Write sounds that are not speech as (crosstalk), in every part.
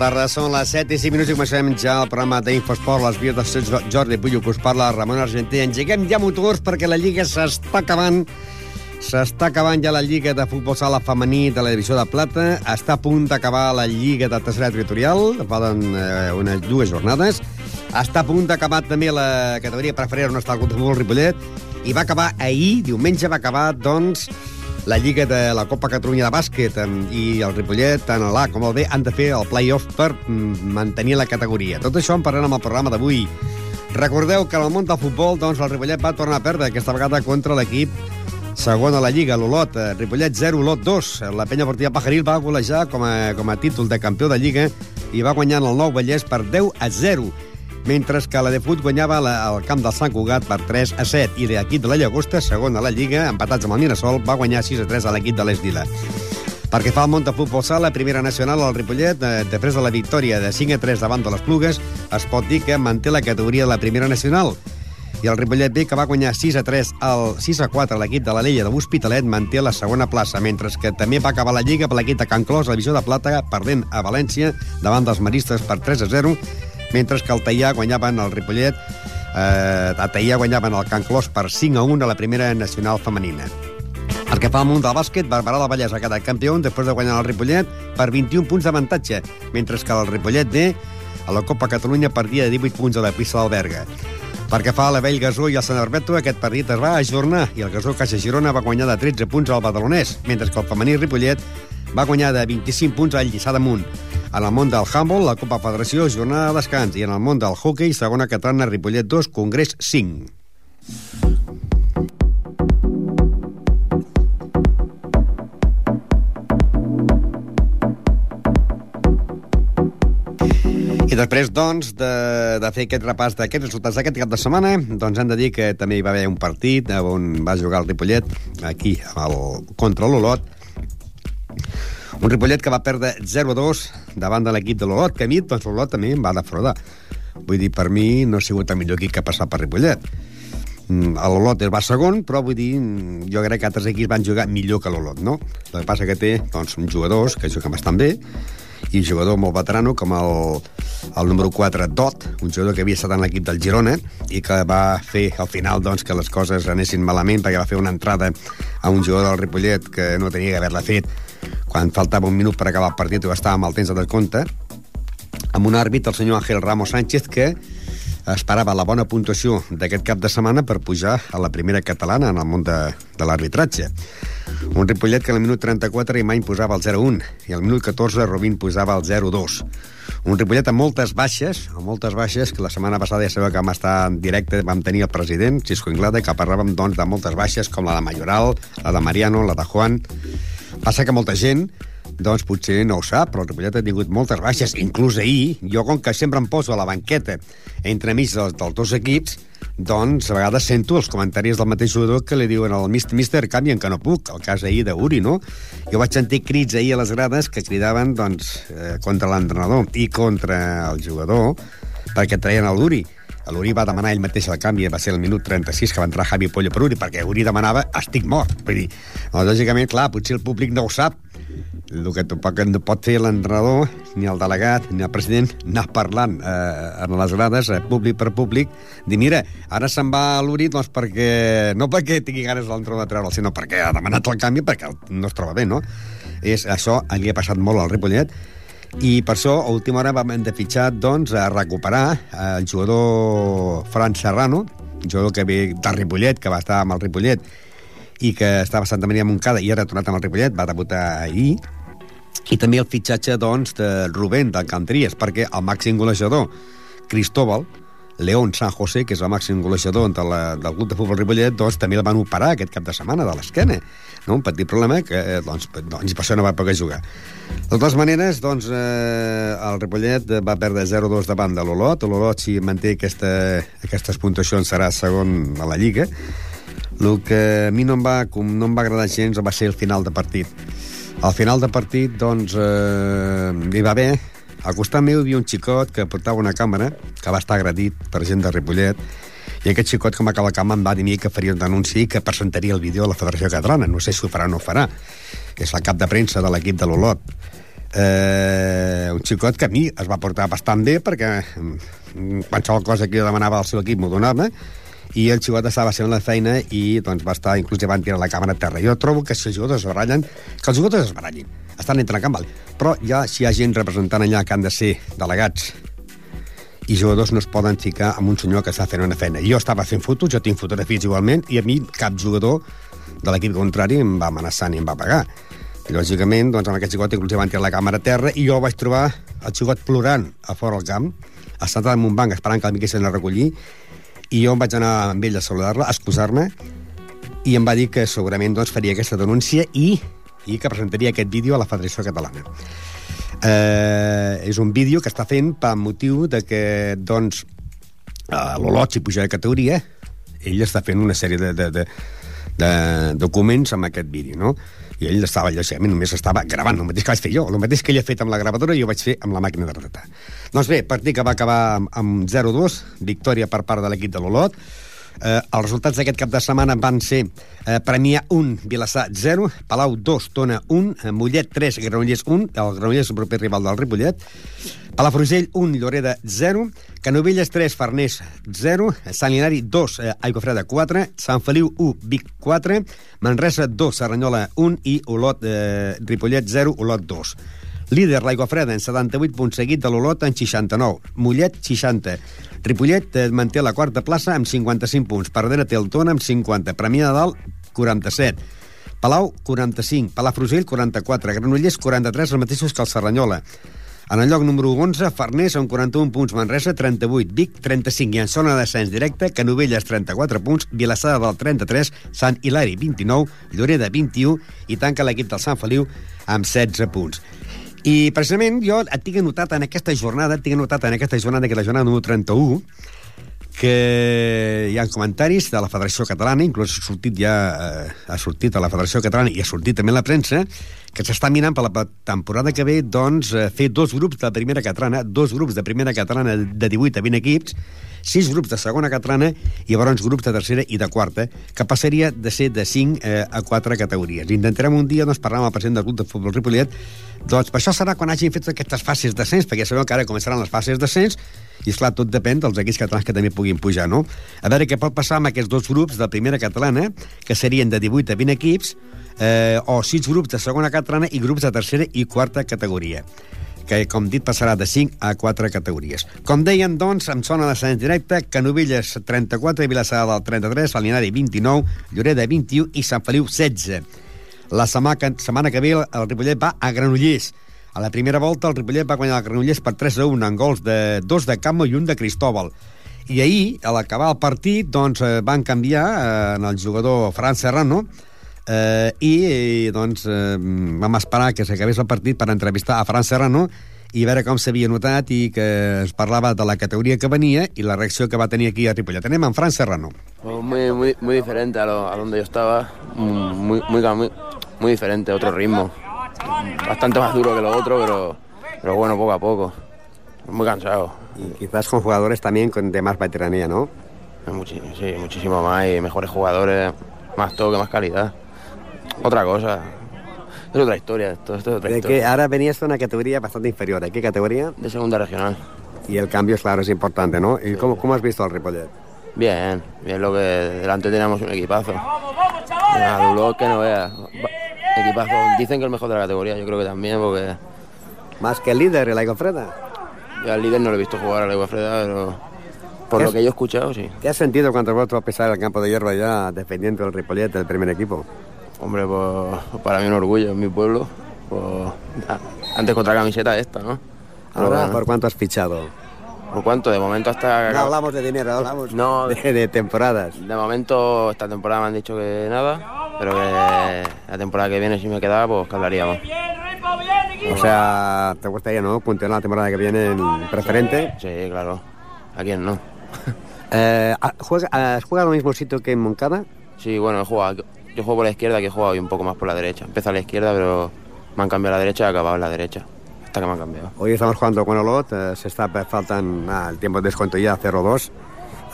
Tarda, són les 7 i 5 minuts i comencem ja el programa d'Infosport, les vies de Sant Jordi Pullo, que us parla Ramon Argentí. Engeguem ja motors perquè la Lliga s'està acabant. S'està acabant ja la Lliga de Futbol Sala Femení de la Divisió de Plata. Està a punt d'acabar la Lliga de Tercera Territorial. Poden eh, unes dues jornades. Està a punt d'acabar també la categoria preferent on està el Club Ripollet. I va acabar ahir, diumenge, va acabar, doncs, la Lliga de la Copa Catalunya de Bàsquet i el Ripollet, tant l'A com el B, han de fer el play-off per mm, mantenir la categoria. Tot això en parlarem amb el programa d'avui. Recordeu que en el món del futbol doncs, el Ripollet va tornar a perdre, aquesta vegada contra l'equip segon a la Lliga, l'Olot. Ripollet 0, Olot 2. La penya portilla Pajaril va golejar com a, com a títol de campió de Lliga i va guanyar el Nou Vallès per 10 a 0 mentre que la de Fut guanyava la, el camp del Sant Cugat per 3 a 7 i l'equip de la Llagosta, segon a la Lliga, empatats amb el Mirasol, va guanyar 6 a 3 a l'equip de l'Esdila. Perquè fa el món de futbol sala, primera nacional al Ripollet, eh, després de la victòria de 5 a 3 davant de les Plugues, es pot dir que manté la categoria de la primera nacional. I el Ripollet B, que va guanyar 6 a 3 al 6 a 4 a l'equip de la Leia de l'Hospitalet, manté la segona plaça, mentre que també va acabar la Lliga per l'equip de Can Clos, la Divisió de Plata, perdent a València davant dels maristes per 3 a 0, mentre que el Teià guanyaven el Ripollet, eh, a Teià guanyaven el Can Clos per 5 a 1 a la primera nacional femenina. El que fa al món del bàsquet, Barberà del Vallès ha quedat campió després de guanyar el Ripollet per 21 punts d'avantatge, mentre que el Ripollet D a la Copa Catalunya perdia 18 punts a la pista del Berga. Perquè fa la Vell Gasó i el Sant Arbeto, aquest partit es va ajornar i el Gasó Caixa Girona va guanyar de 13 punts al Badalonès, mentre que el femení Ripollet va guanyar de 25 punts al Lliçà d'Amunt. En el món del handball, la Copa Federació, jornada de descans. I en el món del hockey, segona catalana, Ripollet 2, Congrés 5. I després, doncs, de, de fer aquest repàs d'aquests resultats d'aquest cap de setmana, doncs hem de dir que també hi va haver un partit on va jugar el Ripollet, aquí, el, contra l'Olot, un Ripollet que va perdre 0-2 davant de l'equip de l'Olot, que a mi, doncs, l'Olot també em va defraudar. Vull dir, per mi no ha sigut el millor equip que ha passat per Ripollet. Mm, L'Olot va segon, però vull dir, jo crec que altres equips van jugar millor que l'Olot, no? El que passa que té doncs, jugadors que juguen bastant bé, i un jugador molt veterano com el, el número 4, Dot, un jugador que havia estat en l'equip del Girona i que va fer al final doncs, que les coses anessin malament perquè va fer una entrada a un jugador del Ripollet que no tenia que haver-la fet quan faltava un minut per acabar el partit i estava amb el temps de descompte, amb un àrbit, el senyor Ángel Ramos Sánchez, que esperava la bona puntuació d'aquest cap de setmana per pujar a la primera catalana en el món de, de l'arbitratge. Un Ripollet que al minut 34 Imany posava el 0-1 i al minut 14 Robin posava el 0-2. Un Ripollet amb moltes baixes, amb moltes baixes, que la setmana passada ja sabeu que vam estar en directe, vam tenir el president, Cisco Inglada, que parlàvem doncs, de moltes baixes, com la de Mayoral, la de Mariano, la de Juan, Passa que molta gent doncs potser no ho sap, però el Ripollet ha tingut moltes baixes, inclús ahir, jo com que sempre em poso a la banqueta entre mig dels, dels dos equips, doncs a vegades sento els comentaris del mateix jugador que li diuen al mister, mister canvien que no puc, el cas ahir d'Uri, no? Jo vaig sentir crits ahir a les grades que cridaven doncs, eh, contra l'entrenador i contra el jugador perquè traien el l'Uri va demanar ell mateix el canvi, va ser el minut 36 que va entrar Javi Pollo per Uri, perquè Uri demanava estic mort. Vull dir, lògicament, clar, potser el públic no ho sap, el que tampoc no pot fer l'entrenador, ni el delegat, ni el president, anar parlant eh, en les grades, eh, públic per públic, dir, mira, ara se'n va l'Uri doncs perquè, no perquè tingui ganes l'entrenador de treure'l, sinó perquè ha demanat el canvi perquè no es troba bé, no? És, això li ha passat molt al Ripollet, i per això, a última hora, vam de fitxar doncs, a recuperar el jugador Fran Serrano, jugador que ve del Ripollet, que va estar amb el Ripollet i que estava a Santa Maria Montcada i ha tornat amb el Ripollet, va debutar ahir, i també el fitxatge doncs, de Rubén, del Cantries, perquè el màxim golejador, Cristóbal, León San José, que és el màxim golejador de la, del club de futbol Ripollet, doncs també el van operar aquest cap de setmana de l'esquena. No? Un petit problema que eh, doncs, doncs, per això no va poder jugar. De totes maneres, doncs, eh, el Ripollet va perdre 0-2 davant de l'Olot. L'Olot, si manté aquesta, aquestes puntuacions, serà segon a la Lliga. El que a mi no em va, com no em va agradar gens va ser el final de partit. Al final de partit, doncs, eh, hi va haver al costat meu hi havia un xicot que portava una càmera, que va estar agredit per gent de Ripollet, i aquest xicot, com a la cama, em va dir que faria un denunci que presentaria el vídeo a la Federació Catalana. No sé si ho farà o no ho farà. És el cap de premsa de l'equip de l'Olot. Eh, un xicot que a mi es va portar bastant bé perquè mm, qualsevol cosa que jo demanava al seu equip m'ho donava i el xicot estava fent la feina i doncs, va estar, inclús van tirar la càmera a terra. Jo trobo que si els jugadors es barallen, que els jugadors es barallin, estan entre camp, val. però ja si hi ha gent representant allà que han de ser delegats i jugadors no es poden ficar amb un senyor que està fent una feina. Jo estava fent fotos, jo tinc fotografies igualment, i a mi cap jugador de l'equip contrari em va amenaçar ni em va pagar. I, lògicament, doncs, amb aquest xicot inclús van tirar la càmera a terra i jo vaig trobar el xicot plorant a fora al camp, estat en un banc esperant que el vinguessin a recollir, i jo em vaig anar amb ell a saludar-la, a excusar-me, i em va dir que segurament doncs, faria aquesta denúncia i, i que presentaria aquest vídeo a la Federació Catalana. Eh, és un vídeo que està fent per motiu de que, doncs, eh, l'Olot, si puja de categoria, ell està fent una sèrie de, de, de, de documents amb aquest vídeo, no? I ell estava, lògicament, només estava gravant, el mateix que vaig fer jo, el mateix que ell ha fet amb la gravadora, jo vaig fer amb la màquina de retratar. Doncs bé, partit que va acabar amb, amb 0-2, victòria per part de l'equip de l'Olot, Eh, els resultats d'aquest cap de setmana van ser eh, Premià 1, Vilassar 0, Palau 2, Tona 1, eh, Mollet 3, Granollers 1, el Granollers és el proper rival del Ripollet, Palafrugell 1, Lloreda 0, Canovelles 3, Farners 0, Sant Linari 2, eh, Aigua 4, Sant Feliu 1, Vic 4, Manresa 2, Serranyola 1 i Olot, eh, Ripollet 0, Olot 2. Líder l'Aigua Freda en 78 punts seguit de l'Olot en 69. Mollet, 60. Ripollet eh, manté la quarta plaça amb 55 punts. Per darrere té el Tona amb 50. Premià de Dalt, 47. Palau, 45. Palafrugell, 44. Granollers, 43, els mateixos que el Serranyola. En el lloc número 11, Farners amb 41 punts, Manresa 38, Vic 35 i en zona de descens directe, Canovelles 34 punts, Vilassada del 33, Sant Hilari 29, Lloreda 21 i tanca l'equip del Sant Feliu amb 16 punts. I precisament jo et tinc anotat en aquesta jornada, et tinc anotat en aquesta jornada, que la jornada número 31, que hi ha comentaris de la Federació Catalana, inclús ha sortit ja eh, ha sortit a la Federació Catalana i ha sortit també a la premsa, que s'està mirant per la temporada que ve doncs, eh, fer dos grups de primera catalana, dos grups de primera catalana de 18 a 20 equips, sis grups de segona catalana i llavors grups de tercera i de quarta, que passaria de ser de 5 eh, a 4 categories. Intentarem un dia doncs, parlar amb el president del club de futbol Ripollet doncs això serà quan hagin fet aquestes fases d'ascens, perquè sabeu que ara començaran les fases d'ascens, i, esclar, tot depèn dels equips catalans que també puguin pujar, no? A veure què pot passar amb aquests dos grups de primera catalana, que serien de 18 a 20 equips, eh, o sis grups de segona catalana i grups de tercera i quarta categoria que, com dit, passarà de 5 a 4 categories. Com deien, doncs, amb zona d'ascens directe, Canovelles 34, Vilassada del 33, Salinari 29, Lloreda 21 i Sant Feliu 16. La setmana setmana que ve el Ripollet va a Granollers. A la primera volta el Ripollet va guanyar el Granollers per 3 a 1 en gols de dos de Camo i un de Cristóbal. I ahir, a l'acabar el partit, doncs, eh, van canviar eh, en el jugador Fran Serrano, eh, i doncs, eh, vam esperar que s'acabés el partit per entrevistar a Fran Serrano i veure com s'havia notat i que es parlava de la categoria que venia i la reacció que va tenir aquí a Ripollet. Anem amb Fran Serrano. Muy, muy, muy diferente a, lo, a donde yo estaba, muy, muy, muy, muy diferente, otro ritmo. Bastante más duro que lo otro, pero, pero bueno, poco a poco. Muy cansado. Y quizás con jugadores también con, de más veteranía, ¿no? Muchi, sí, muchísimo más y mejores jugadores, más toque, más calidad. Otra cosa. Es otra historia. Esto, esto es otra de historia. que ahora venías de una categoría bastante inferior. ¿De qué categoría? De segunda regional. Y el cambio, claro, es importante, ¿no? ¿Y cómo, cómo has visto al Ripollet? Bien, bien lo que delante teníamos un equipazo. Una que no veas. Equipazo. Dicen que el mejor de la categoría, yo creo que también, porque Más que el líder, el Aigofreda. yo al líder no lo he visto jugar a la Freda, pero por ¿Qué lo es? que yo he escuchado, sí. ¿Qué has sentido cuando vuelto a pisar el campo de hierba ya defendiendo el Ripollet del primer equipo? Hombre, pues para mí un orgullo, en mi pueblo. Pues, antes contra camiseta esta, ¿no? Ahora, bueno, ¿por cuánto has fichado? ¿Por cuánto? De momento hasta... No hablamos de dinero, hablamos No. de, de temporadas. De momento esta temporada me han dicho que nada, pero que la temporada que viene si me quedaba, pues que hablaríamos. O sea, te gustaría, ¿no? Puntear la temporada que viene en preferente. Sí, claro. ¿A quién no? (laughs) Eh, ¿juega, ¿Has jugado al mismo sitio que en Moncada? Sí, bueno, he jugado, yo juego por la izquierda, que he jugado hoy un poco más por la derecha. Empecé a la izquierda, pero me han cambiado a la derecha y he acabado en la derecha. Hasta que me han cambiado. Hoy estamos jugando con Olot, eh, se está, faltan ah, el tiempo de descuento ya, 0-2. Eh,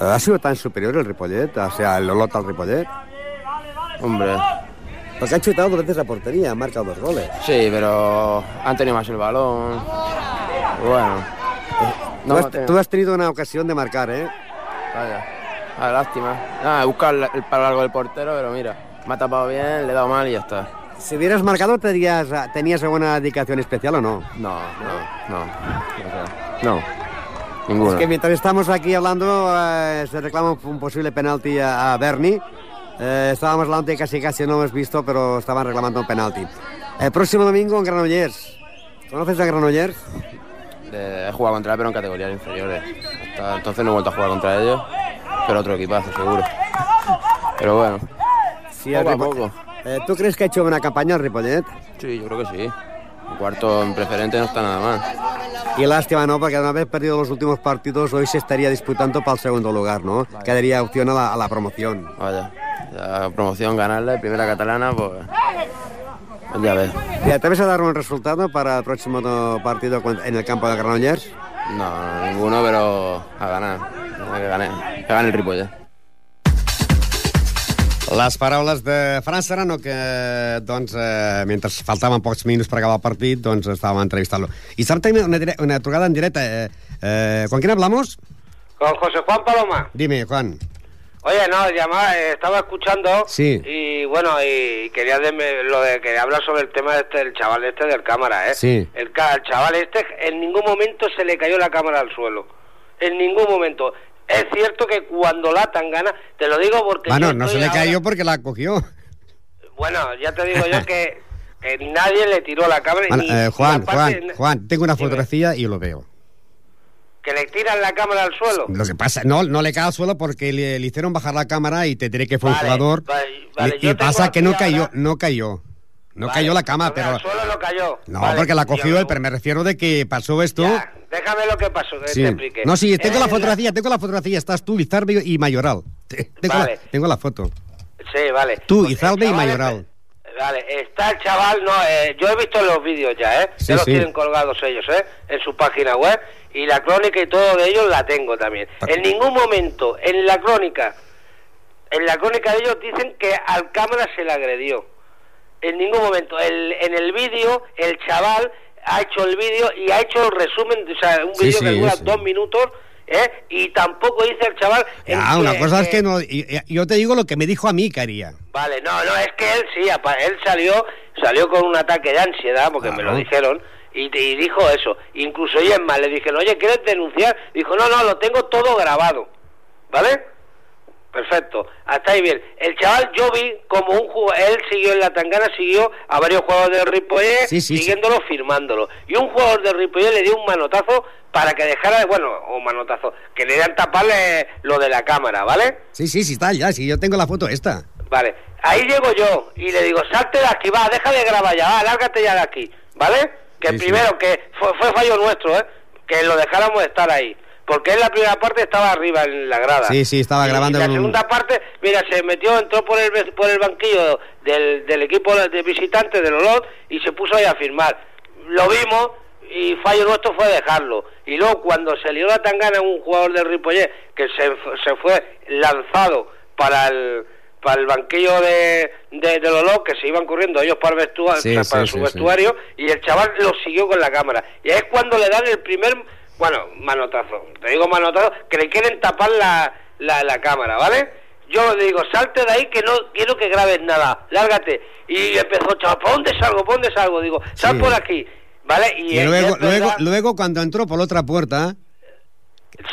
¿Ha sido tan superior el Ripollet? O sea, el Olot al Ripollet. Hombre, Porque han chutado dos veces a portería, han marcado dos goles. Sí, pero han tenido más el balón. Bueno. No, tú, has, tú, has, tenido una ocasión de marcar, ¿eh? Vaya. Ah, lástima. Nada, buscar el palo largo del portero, pero mira, me ha tapado bien, le he dado mal y ya está. Si hubieras marcado, ¿tenías, ¿tenías alguna dedicación especial o no? No, no, no. No. Ninguna. Es que mientras estamos aquí hablando, eh, se reclama un posible penalti a, a Berni. Eh, estábamos hablando de casi casi no hemos visto, pero estaban reclamando un penalti. El próximo domingo en Granollers. ¿Conoces a Granollers? Eh, he jugado contra él, pero en categorías inferiores. Hasta entonces no he vuelto a jugar contra ellos, pero otro equipazo, seguro. Pero bueno, sí, poco a poco. Eh, ¿Tú crees que ha hecho una campaña el Ripollet? Sí, yo creo que sí. El cuarto en preferente no está nada mal. Y lástima, ¿no? Porque una vez perdido los últimos partidos, hoy se estaría disputando para el segundo lugar, ¿no? Vaya. Quedaría opción a la, a la promoción. Vaya, la promoción ganarla, primera catalana, pues... pues ya ves. ¿Te atreves a dar un resultado para el próximo partido en el campo de Granollers? No, ninguno, pero a ganar. Que gane, que gane el Ripollet. Les paraules de Fran Serrano, que, doncs, eh, mentre faltaven pocs minuts per acabar el partit, doncs estàvem entrevistant-lo. I sap tenir una, una trucada en directe. Eh, eh, ¿Con quién hablamos? Con José Juan Paloma. Dime, Juan. Oye, no, llamaba, eh, estaba escuchando sí. y bueno, y quería de, lo de que habla sobre el tema este, del chaval este del cámara, ¿eh? Sí. El, el chaval este en ningún momento se le cayó la cámara al suelo. En ningún momento. Es cierto que cuando la tangana, te lo digo porque... Bueno, no se le ahora... cayó porque la cogió. Bueno, ya te digo yo que, (laughs) que nadie le tiró la cámara. Bueno, eh, Juan, Juan, Juan, tengo una fotografía Dime. y lo veo. ¿Que le tiran la cámara al suelo? Lo que pasa, no, no le cae al suelo porque le, le hicieron bajar la cámara y te diré que fue vale, un jugador. Vale, vale, y, y pasa que no cayó, ahora... no cayó. No cayó la cama, pero... Al suelo no cayó. No, porque la cogió él, pero me refiero de que pasó esto... Ya, déjame lo que pasó, que sí. te explique. No, sí, tengo Eh, la fotografía, tengo la fotografía. Estás tú, Izarbe y Mayoral. Tengo, Vale. la, tengo la foto. Sí, vale. Tú, Pues y Mayoral. este- Vale, está el chaval, no, eh, yo he visto los vídeos ya, ¿eh? Sí, ya los sí. tienen colgados ellos, ¿eh? En su página web y la crónica y todo de ellos la tengo también. En ningún momento, en la crónica, en la crónica de ellos dicen que al cámara se le agredió. En ningún momento. El, en el vídeo, el chaval ha hecho el vídeo y ha hecho el resumen, o sea, un Sí, vídeo sí, que dura sí. dos minutos, ¿eh? Y tampoco dice el chaval... qué- una cosa es que no... Yo te digo lo que me dijo a mí que haría. Vale, no, no, es que él sí, él salió, salió con un ataque de ansiedad, porque me lo dijeron, y, y dijo eso. Incluso y es más, le dijeron, oye, ¿quieres denunciar? Dijo, no, no, lo tengo todo grabado, ¿vale? Perfecto, hasta ahí bien. El chaval, yo vi como un jugador, él siguió en la tangana, siguió a varios jugadores del Ripollet, Sí, sí, sí. siguiéndolo, firmándolo. Y un jugador del Ripollet le dio un manotazo para que dejara, bueno, o manotazo, que le dieran taparle lo de la cámara, ¿vale? Sí, sí, sí, está ya. Sí, yo tengo la foto esta. Vale, ahí llego yo y le digo, salte de aquí, va, deja de grabar ya, va, lárgate ya de aquí, ¿vale? Que primero, que fue, fue fallo nuestro, ¿eh? Que lo dejáramos estar ahí. Porque en la primera parte estaba arriba en la grada. Sí, sí, estaba Y grabando la con un- segunda parte, mira, se metió, entró por el, por el banquillo del, del equipo de visitantes del Olot y se puso ahí a firmar. Lo vimos y fallo nuestro fue dejarlo. Y luego cuando se lió la tangana un jugador del Ripollet que se, se fue lanzado para el para el banquillo de, de, del Olot, que se iban corriendo ellos para, el vestua- Sí, o sea, sí, para sí, su sí. vestuario y el chaval lo siguió con la cámara. Y es cuando le dan el primer, bueno, manotazo, te digo manotazo, que le quieren tapar la, la, la cámara, ¿vale? Yo le digo, salte de ahí que no quiero que grabes nada, lárgate. Y empezó, chaval, ¿por dónde salgo? ¿Por dónde salgo? Digo, sal Sí. por aquí, ¿vale? Y, Y luego, luego, luego cuando entró por la otra puerta,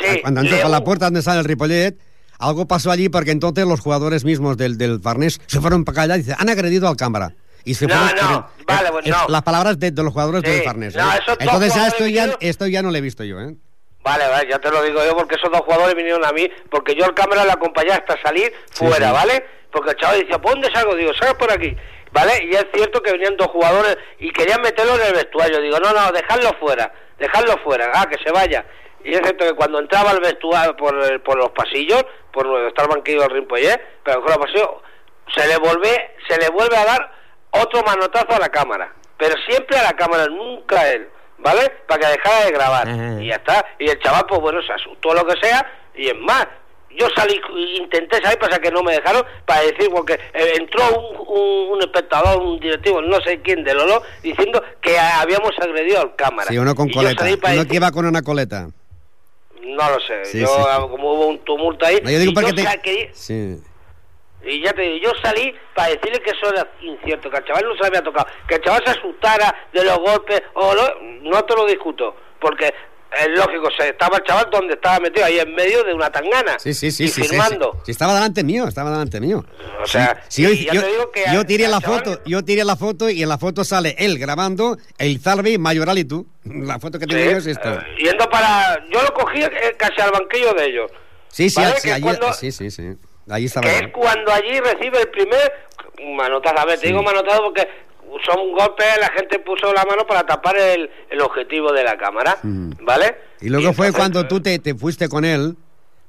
sí, cuando entró por la puerta donde sale el Ripollet, algo pasó allí porque entonces los jugadores mismos del, del Farnés se fueron para allá y dice, han agredido al cámara. Y se No, no, vale, eh, pues es no. Las palabras de, de los jugadores Sí, del Farnés. no, ¿eh? Entonces ya esto, ya esto ya no lo he visto yo, ¿eh? Vale, vale, ya te lo digo yo porque esos dos jugadores vinieron a mí, porque yo el cámara le acompañé hasta salir fuera, sí. ¿vale? Porque el chaval decía, ¿por dónde salgo? Digo, sal por aquí, ¿vale? Y es cierto que venían dos jugadores y querían meterlo en el vestuario. Digo, no, no, dejadlo fuera, dejadlo fuera, ah, que se vaya. Y es cierto que cuando entraba al vestuario por, el- por los pasillos, por donde está el banquillo del Rimpollet, pero con los pasillos, se le vuelve, se le vuelve a dar otro manotazo a la cámara. Pero siempre a la cámara, nunca a él, ¿vale? Para que dejara de grabar. Ajá. Y ya está. Y el chaval, pues bueno, se asustó lo que sea. Y es más, yo salí, intenté salir, pasa que no me dejaron, para decir, porque eh, entró un, un, un espectador, un directivo, no sé quién de Lolo, diciendo que habíamos agredido al cámara. Sí, uno con Y coleta. para Uno decir- que iba con una coleta. No lo sé, Sí, yo, sí. como hubo un tumulto ahí, No, yo digo y, porque yo te... sa- quería- Sí. Y ya te digo, yo salí para decirle que eso era incierto, que al chaval no se le había tocado, que el chaval se asustara de los golpes, o no, no te lo discuto, porque es lógico, se, estaba el chaval donde estaba metido, ahí en medio de una tangana, Sí, sí, sí, y sí, firmando. sí. Sí, estaba delante mío, estaba delante mío. O sea, Sí, yo, yo- te digo que yo al- tiré la chaval- foto, yo tiré la foto y en la foto sale él grabando, el Zarbi, Mayoral y tú. (laughs) La foto que tengo yo es esta. eh, yendo para... Yo lo cogí eh, casi al banquillo de ellos. Sí, sí, ¿vale? sí, Que allí- cuando- sí, sí, sí. Estaba. que yo. es cuando allí recibe el primer manotazo. A ver, te Sí. digo manotazo porque son golpes, la gente puso la mano para tapar el, el objetivo de la cámara, Mm. ¿vale? Y luego fue entonces, cuando eh, tú te, te fuiste con él,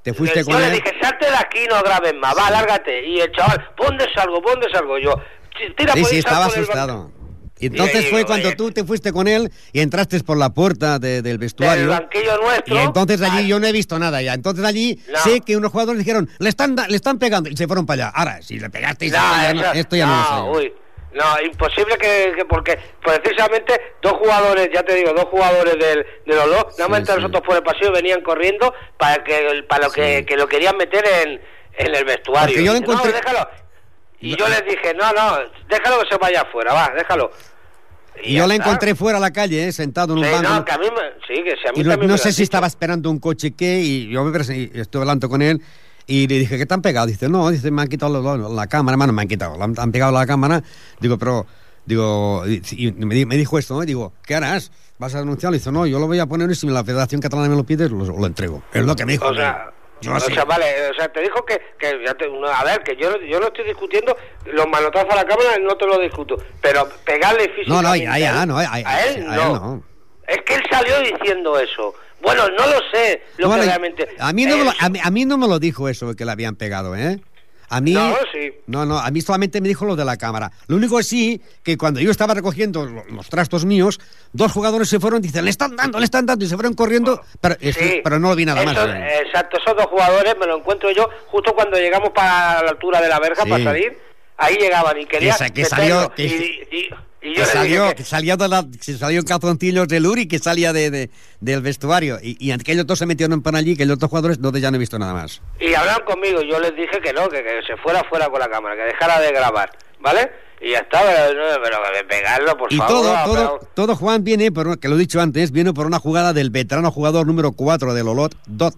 te fuiste yo con le él. dije, salte de aquí, no grabes más, va, lárgate. Y el chaval, ¿dónde salgo? ¿Dónde salgo? Yo, "Sí, tira Sí, por sí, estaba el asustado. banco". Y entonces fue cuando tú te fuiste con él y entraste por la puerta de- del Del vestuario. banquillo nuestro. Y entonces allí al- yo no he visto nada ya. Entonces allí No. sé que unos jugadores dijeron, le están, le están pegando y se fueron para allá. Ahora, si le pegasteis, No, no, esto ya no, lo sé uy. No, imposible que, que porque precisamente dos jugadores, ya te digo, dos jugadores del, de los dos, nada más Sí, sí. nosotros por el pasillo venían corriendo para que para lo que, Sí. que lo querían meter en, en el vestuario. Yo lo encontré- No, déjalo. Y No. yo les dije, no, no, déjalo que se vaya afuera, va, déjalo. Y yo la está. encontré fuera a la calle, eh, sentado en un Sí, banco. no, que a mí me, sí, que si a mí Y no, sé si dicho. estaba esperando un coche que y yo me y estuve hablando con él y le dije, ¿qué te han pegado? Dice, no, dice, me han quitado la cámara, hermano, me han quitado, la han, pegado la cámara. Digo, pero, digo, y, me, di- me dijo esto, ¿no? Digo, ¿qué harás? ¿Vas a denunciarlo? Dice, no, yo lo voy a poner y si la Federación Catalana me lo pide, lo, lo entrego. Es lo que me dijo. O sea, yo o sea, vale, o sea, te dijo que, que ya te- no, a ver, que yo, yo no estoy discutiendo los manotazos a la cámara, no te lo discuto, pero pegarle No, no, físicamente ya, ya, a él- no, a- él a él no. no. Es que él salió diciendo eso. Bueno, no lo sé, lo No, que realmente... a, mí no me lo, a, mí, a mí no me lo dijo eso que le habían pegado, ¿eh? A mí... No, sí. No, no, a mí solamente me dijo lo de la cámara. Lo único es sí, que cuando yo estaba recogiendo lo- los trastos míos, dos jugadores se fueron, dicen, le están dando, le están dando, y se fueron corriendo, pero, pero no vi nada más. Exacto, esos dos jugadores me lo encuentro yo justo cuando llegamos para la altura de la verja Sí. para salir. Ahí llegaban y quería. Que sa- que meterlo, salió- que- y, y- y yo Que salió, dije que salió, de la, que salió en calzoncillos de Luri, que salía de, de- del vestuario. Y, y aquellos dos se metieron para allí, que los otros jugadores, donde ya no he visto nada más. Y hablaron conmigo, yo les dije que no, que, que se fuera fuera con la cámara, que dejara de grabar, ¿vale? Y ya está, pero, pero pegarlo, por Y favor. todo, no, todo, pero- todo Juan viene, por, que lo he dicho antes, viene por una jugada del veterano jugador número 4 del Olot, Dot.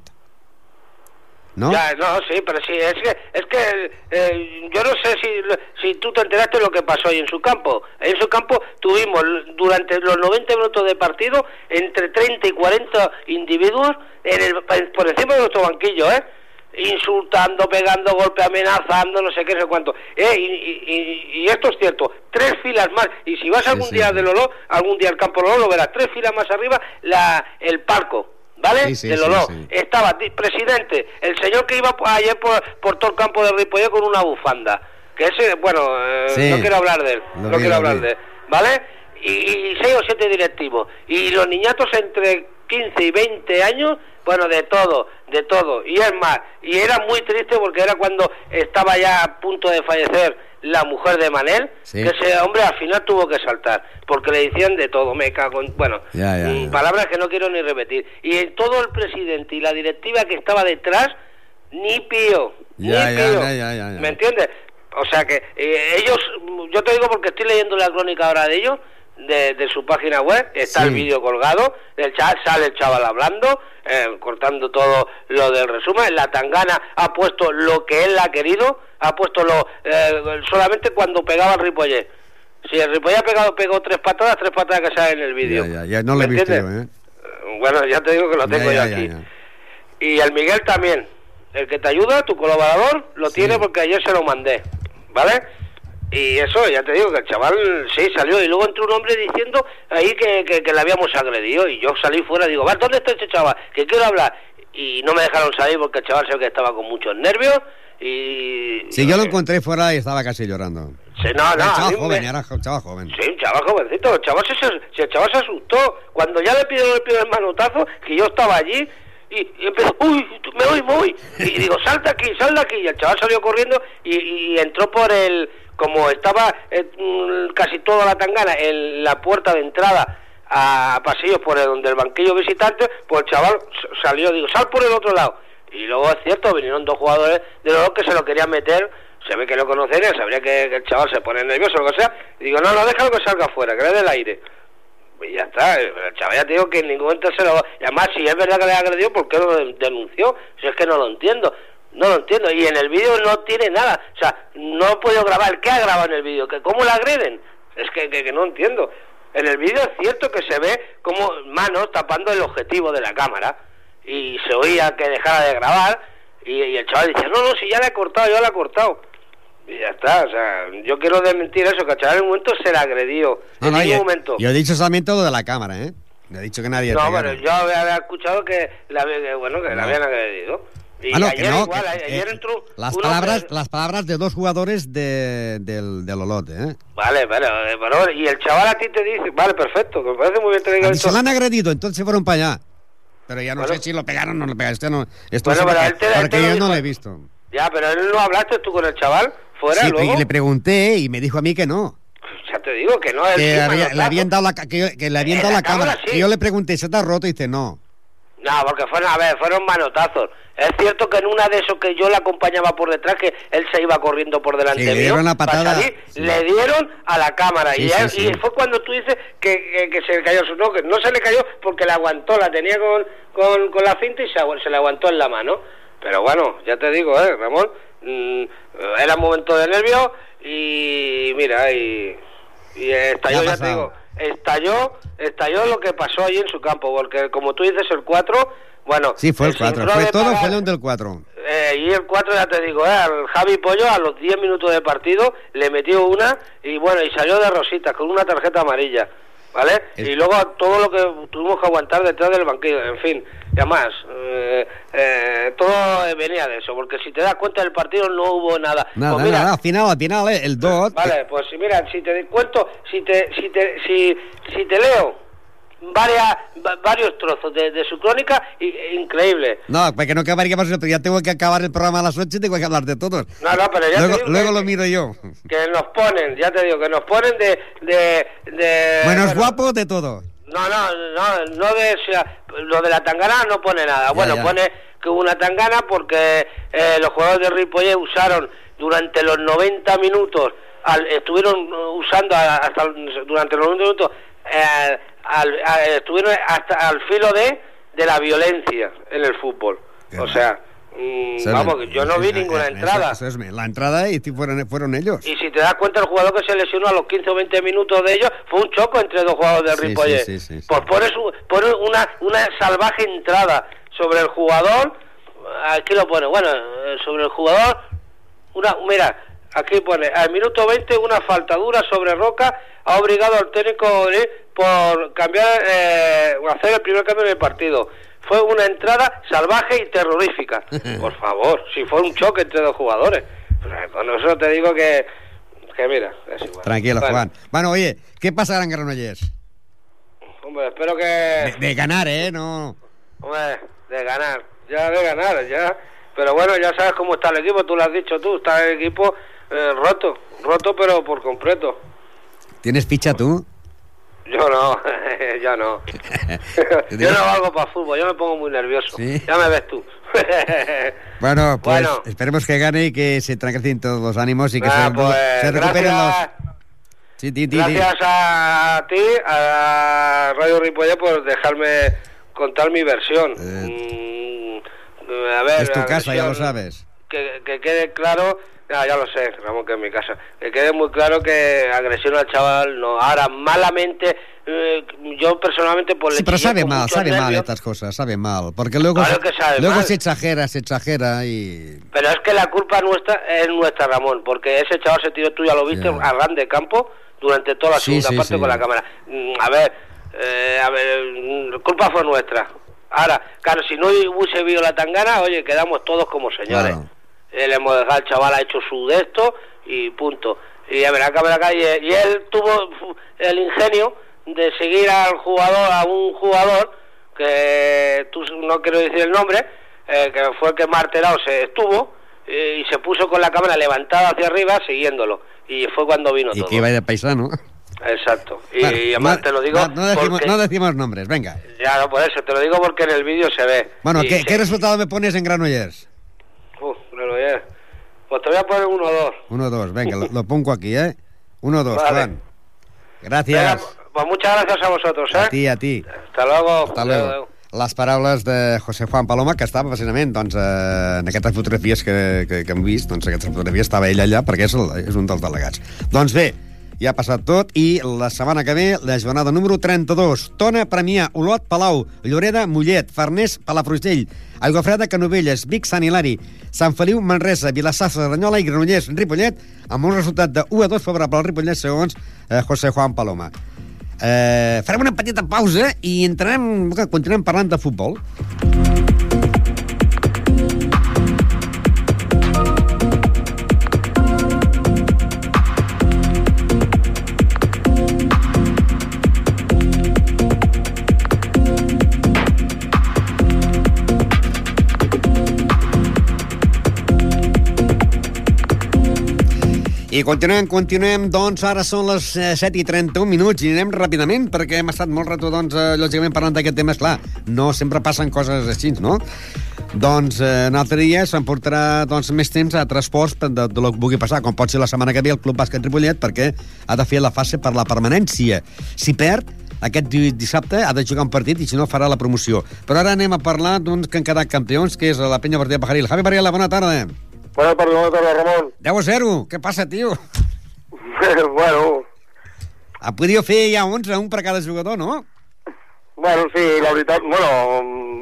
¿No? Ya, no, sí, pero sí, es que, es que eh, yo no sé si, si tú te enteraste de lo que pasó ahí en su campo. En su campo tuvimos durante los 90 minutos de partido entre 30 y 40 individuos en el, por encima de nuestro banquillo, ¿eh? Insultando, pegando golpe, amenazando, no sé qué, no sé cuánto. Eh, y, y- y- esto es cierto, tres filas más. Y si vas Sí, algún sí, día del Lolo, algún día al campo Lolo, lo verás, tres filas más arriba, la, el palco. ¿Vale? Sí, sí, del sí. Estaba presidente, el señor que iba ayer por, por todo el campo de Ripollet con una bufanda. Que ese, bueno, eh, no quiero hablar de él, no quiero hablar de él, ¿vale? Y, y seis o siete directivos. Y los niñatos entre 15 y 20 años, bueno, de todo, de todo. Y es más, y era muy triste porque era cuando estaba ya a punto de fallecer la mujer de Manel, Sí. que ese hombre al final tuvo que saltar, porque le decían de todo, me cago en... Bueno, Ya, ya, mm, ya. palabras que no quiero ni repetir. Y en todo el presidente y la directiva que estaba detrás, ni pío, ni pío. ¿Me entiendes? O sea que eh, ellos, yo te digo porque estoy leyendo la crónica ahora de ellos, de, de su página web, está Sí. el vídeo colgado, el chat, sale el chaval hablando, eh, cortando todo lo del resumen, la tangana ha puesto lo que él ha querido, ha puesto lo eh, solamente cuando pegaba el Ripollet. Si el Ripollet ha pegado, pegó tres patadas, tres patadas que salen en el vídeo. Ya, ya, ya, no lo he. ¿eh? Bueno, ya te digo que lo tengo yo aquí. Y el Miguel también, el que te ayuda, tu colaborador, lo Sí. tiene porque ayer se lo mandé, ¿vale? Y eso, ya te digo que el chaval sí salió y luego entró un hombre diciendo ahí que, que, que le habíamos agredido y yo salí fuera y digo, "Va, ¿dónde está este chaval? Que quiero hablar. Y no me dejaron salir porque el chaval se ve que estaba con muchos nervios y... Sí, yo lo encontré fuera y estaba casi llorando. Sí, no, no, Era chaval joven, me- era chaval joven. Sí, un chaval jovencito. El chaval se, se- el chaval se asustó. Cuando ya le pidieron el primer manotazo, que yo estaba allí, y, y empezó, uy, me voy, me voy. Y digo, salta aquí, salta aquí. Y el chaval salió corriendo y, y entró por el, como estaba eh, mm, casi toda la tangana en la puerta de entrada a pasillos por donde el banquillo visitante, pues el chaval salió, digo, sal por el otro lado. Y luego es cierto, vinieron dos jugadores de los que se lo querían meter, se ve que lo conocerían, sabría que, el chaval se pone nervioso o lo que sea, y digo, no, no, déjalo que salga afuera, que le dé aire. Y ya está, el chaval ya te digo que en ningún momento se lo... Y además, si es verdad que le ha agredido, ¿por qué lo de- denunció? Si es que no lo entiendo. No lo entiendo. Y en el vídeo no tiene nada. O sea, no podido grabar. ¿Qué ha grabado en el vídeo? ¿Que ¿Cómo le agreden? Es que, que, que no entiendo. En el vídeo es cierto que se ve como manos tapando el objetivo de la cámara. Y se oía que dejara de grabar. Y, y el chaval dice, no, no, si ya le he cortado, ya le he cortado. Y ya está, o sea, yo quiero desmentir eso, que al chaval en un momento se le agredió. No, en no, yo, momento. yo he dicho solamente lo de la cámara, ¿eh? No he dicho que nadie... No, pero yo había, había escuchado que la, que, bueno, que No. la habían agredido. Y Ah, no, ayer que no, igual, que- ayer eh, entró las palabras, hombre- las palabras de dos jugadores de, del, del Olot, ¿eh? Vale, eh, pero, y el chaval a ti te dice, vale, perfecto, me parece muy bien que diga. Se lo han agredido, entonces fueron para allá. Pero ya no Bueno. sé si lo pegaron o no lo pegaron. Esto no, esto Bueno, sí pero porque, él te- él porque te lo yo no lo he visto. Ya, pero él no hablaste tú con el chaval, fuera Sí, luego. y le pregunté y me dijo a mí que no. Ya te digo que no, Que sí, había- le habían dado la, que, que le habían dado la la cámara. cámara, sí. Y yo le pregunté, ¿se te ha roto? Y dice, no. No, porque fueron, a ver, fueron manotazos. Es cierto que en una de esos que yo le acompañaba por detrás, que él se iba corriendo por delante Sí, le mío, dieron una para patada, salir, sí. le dieron a la cámara. Sí, y, él- y fue cuando tú dices que, que, que se le cayó su no, que no se le cayó porque la aguantó, la tenía con, con, con la cinta y se, se le aguantó en la mano. Pero bueno, ya te digo, eh, Ramón, mm, era un momento de nervio y mira, y, y estalló, ¿Qué ha ya te digo, estalló, estalló lo que pasó allí en su campo, porque como tú dices, el 4, bueno... Sí, fue el 4. sincro Fue todo pagar- fallón del 4. eh, y el 4 ya te digo, eh, al Javi Pollo a los 10 minutos de partido le metió una y bueno, y salió de rositas con una tarjeta amarilla, ¿vale? El- Y luego todo lo que tuvimos que aguantar detrás del banquillo, en fin, y además, eh, eh, todo eh, venía de eso, porque si te das cuenta del partido no hubo nada. Nada, Pues mira, nada. Al final, al final, eh, el DOT... Vale, pues si mira, si te cuento, si te, si te, si, si te leo varias, va- varios trozos de, de su crónica, i- increíble. No, porque no acabaríamos, ya tengo que acabar el programa a las 8 y tengo que hablar de todos. No, no, pero ya te luego digo luego que- lo miro yo. Que nos ponen, ya te digo, que nos ponen de... de, de bueno, es bueno, guapo de todo. No, no, no, no de... o sea, lo de la tangana no pone nada. Ya, bueno, ya. pone que hubo una tangana porque eh, los jugadores de Ripollet usaron durante los 90 minutos, al- estuvieron uh, usando hasta durante los 90 minutos, eh, al- a- estuvieron hasta al filo de, de la violencia en el fútbol. Qué o mal. sea, mm, Eso vamos, yo no vi eso- ninguna eso- entrada. eso es la entrada y fueron, fueron ellos. Y si te das cuenta, el jugador que se lesionó a los 15 o 20 minutos de ellos fue un choco entre dos jugadores de Sí, Ripollet. sí, sí, sí, sí. Pues pones, un- pones una, una salvaje entrada sobre el jugador. Aquí lo pone, bueno, eh, sobre el jugador. una Mira, aquí pone, al minuto 20 una falta dura sobre Roca ha obligado al técnico por cambiar, eh, hacer el primer cambio en el partido. Fue una entrada salvaje y terrorífica. (laughs) Por favor, si fue un choque entre dos jugadores. Pues, Con eso te digo que, que mira, es igual. Tranquilo, Bueno, Juan. Bueno, oye, ¿qué pasa Gran Granollers? Hombre, espero que... De, de ganar, ¿eh? No. Hombre, de ganar, ya de ganar, ya. Pero bueno, ya sabes cómo está el equipo, tú lo has dicho tú, está el equipo eh, roto, roto pero por completo. ¿Tienes ficha tú? Yo no, (laughs) yo no. (laughs) yo no valgo para fútbol, yo me pongo muy nervioso. Sí. Ya me ves tú. (laughs) Bueno, pues Bueno. esperemos que gane y que se tranquilicen todos los ánimos y que Ah, se, pues, se recuperen gracias, los... Sí, a ti, a Radio Ripollet, por dejarme contar mi versión. Mm, a ver, Es tu casa, ya lo versión- sabes. que, que quede claro, ya, ya lo sé, Ramón, que es mi casa, que quede muy claro que agresión al chaval no. Ahora, malamente, eh, yo personalmente pues Sí, pero sabe mal, sabe mal estas cosas, sabe mal. Porque luego, Claro que sabe luego mal. se exagera, se exagera y... Pero es que la culpa nuestra es nuestra, Ramón, porque ese chaval se tiró, tú ya lo viste, Ya. a ran de campo durante toda la segunda sí, parte con la cámara. Mm, A ver, eh, a ver, mm, culpa fue nuestra. Ahora, claro, si no hubiese habido la tangana, oye, quedamos todos como señores. Claro. Le hemos dejado, el chaval ha hecho su de esto y punto. Y a ver, acá, ver acá, y, él tuvo el ingenio de seguir al jugador, a un jugador que tú no quiero decir el nombre, eh, que fue el que más alterado se estuvo eh, y se puso con la cámara levantada hacia arriba siguiéndolo. Y fue cuando vino Y todo. que iba de paisano. Exacto. Y, Bueno, y además no- te lo digo No, no decimos, porque... no decimos nombres, venga. Ya, no, por eso, te lo digo porque en el vídeo se ve. Bueno, ¿qué, se- ¿qué resultado me pones en Granollers? Uf, no lo es. Pues te voy a poner uno o dos. Uno, dos, venga, lo, lo pongo aquí, ¿eh? Uno, dos, Vale. Juan. Gracias. Venga, pues muchas gracias a vosotros, ¿eh? A ti, a ti. Hasta luego. Hasta luego. adéu. Les paraules de José Juan Paloma, que estava precisament doncs, eh, en aquestes fotografies que, que, que hem vist, doncs aquestes fotografies estava ell allà perquè és, el, és un dels delegats. Doncs bé, ja ha passat tot i la setmana que ve, la jornada número 32. Tona, Premià, Olot, Palau, Lloreda, Mollet, Farners, Palafrugell, Aigua Freda, Canovelles, Vic, Sant Hilari, Sant Feliu, Manresa, Vilassar, Cerdanyola i Granollers, Ripollet, amb un resultat de 1 a 2 favorable al Ripollet, segons eh, José Juan Paloma. Eh, farem una petita pausa i entrarem, continuem parlant de futbol. I continuem, continuem, doncs ara són les eh, 7 i 31 minuts i anem ràpidament perquè hem estat molt rato, doncs, eh, lògicament parlant d'aquest tema, clar, no sempre passen coses així, no? Doncs eh, un altre dia s'emportarà doncs, més temps a transports de, de, de lo que pugui passar, com pot ser la setmana que ve el Club Bàsquet Ripollet, perquè ha de fer la fase per la permanència. Si perd, aquest di- dissabte ha de jugar un partit i si no farà la promoció. Però ara anem a parlar d'uns que han quedat campions, que és la penya partida Pajaril. Javi Varela, bona tarda. Buenas tardes, buenas tardes, Ramón. 10 a 0. Què passa, tio? (laughs) bueno, Ha podido fer ja 11, un per cada jugador, no? bueno, sí, la veritat, bueno,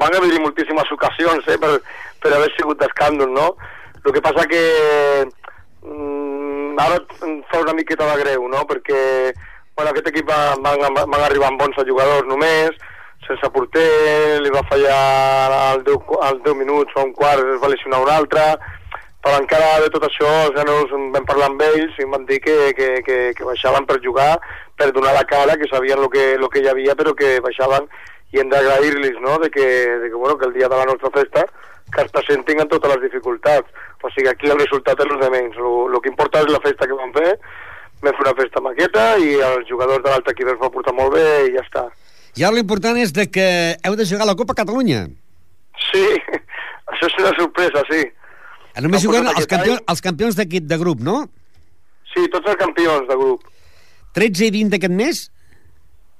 van haver-hi moltíssimes ocasions eh, per, per haver sigut d'escàndol, no? El que passa que mm, ara em fa una miqueta de greu, no? Perquè bueno, aquest equip va, van, van arribar amb 11 jugadors només, sense porter, li va fallar al 10, al 10 minuts o un quart, es va lesionar un altre, però encara de tot això els nanos vam parlar amb ells i em van dir que, que, que, que baixaven per jugar, per donar la cara, que sabien el que, lo que hi havia, però que baixaven i hem d'agrair-los, no?, de que, de que, bueno, que el dia de la nostra festa que es presentin en totes les dificultats. O sigui, aquí el resultat és el de menys. El que importa és la festa que vam fer, vam fer una festa maqueta i els jugadors de l'altre equip es va portar molt bé i ja està. I ara l'important és de que heu de jugar a la Copa Catalunya. Sí, (laughs) això és una sorpresa, sí. Només Ha juguen els campions, any? els campions d'aquest de grup, no? Sí, tots els campions de grup. 13 i 20 d'aquest mes?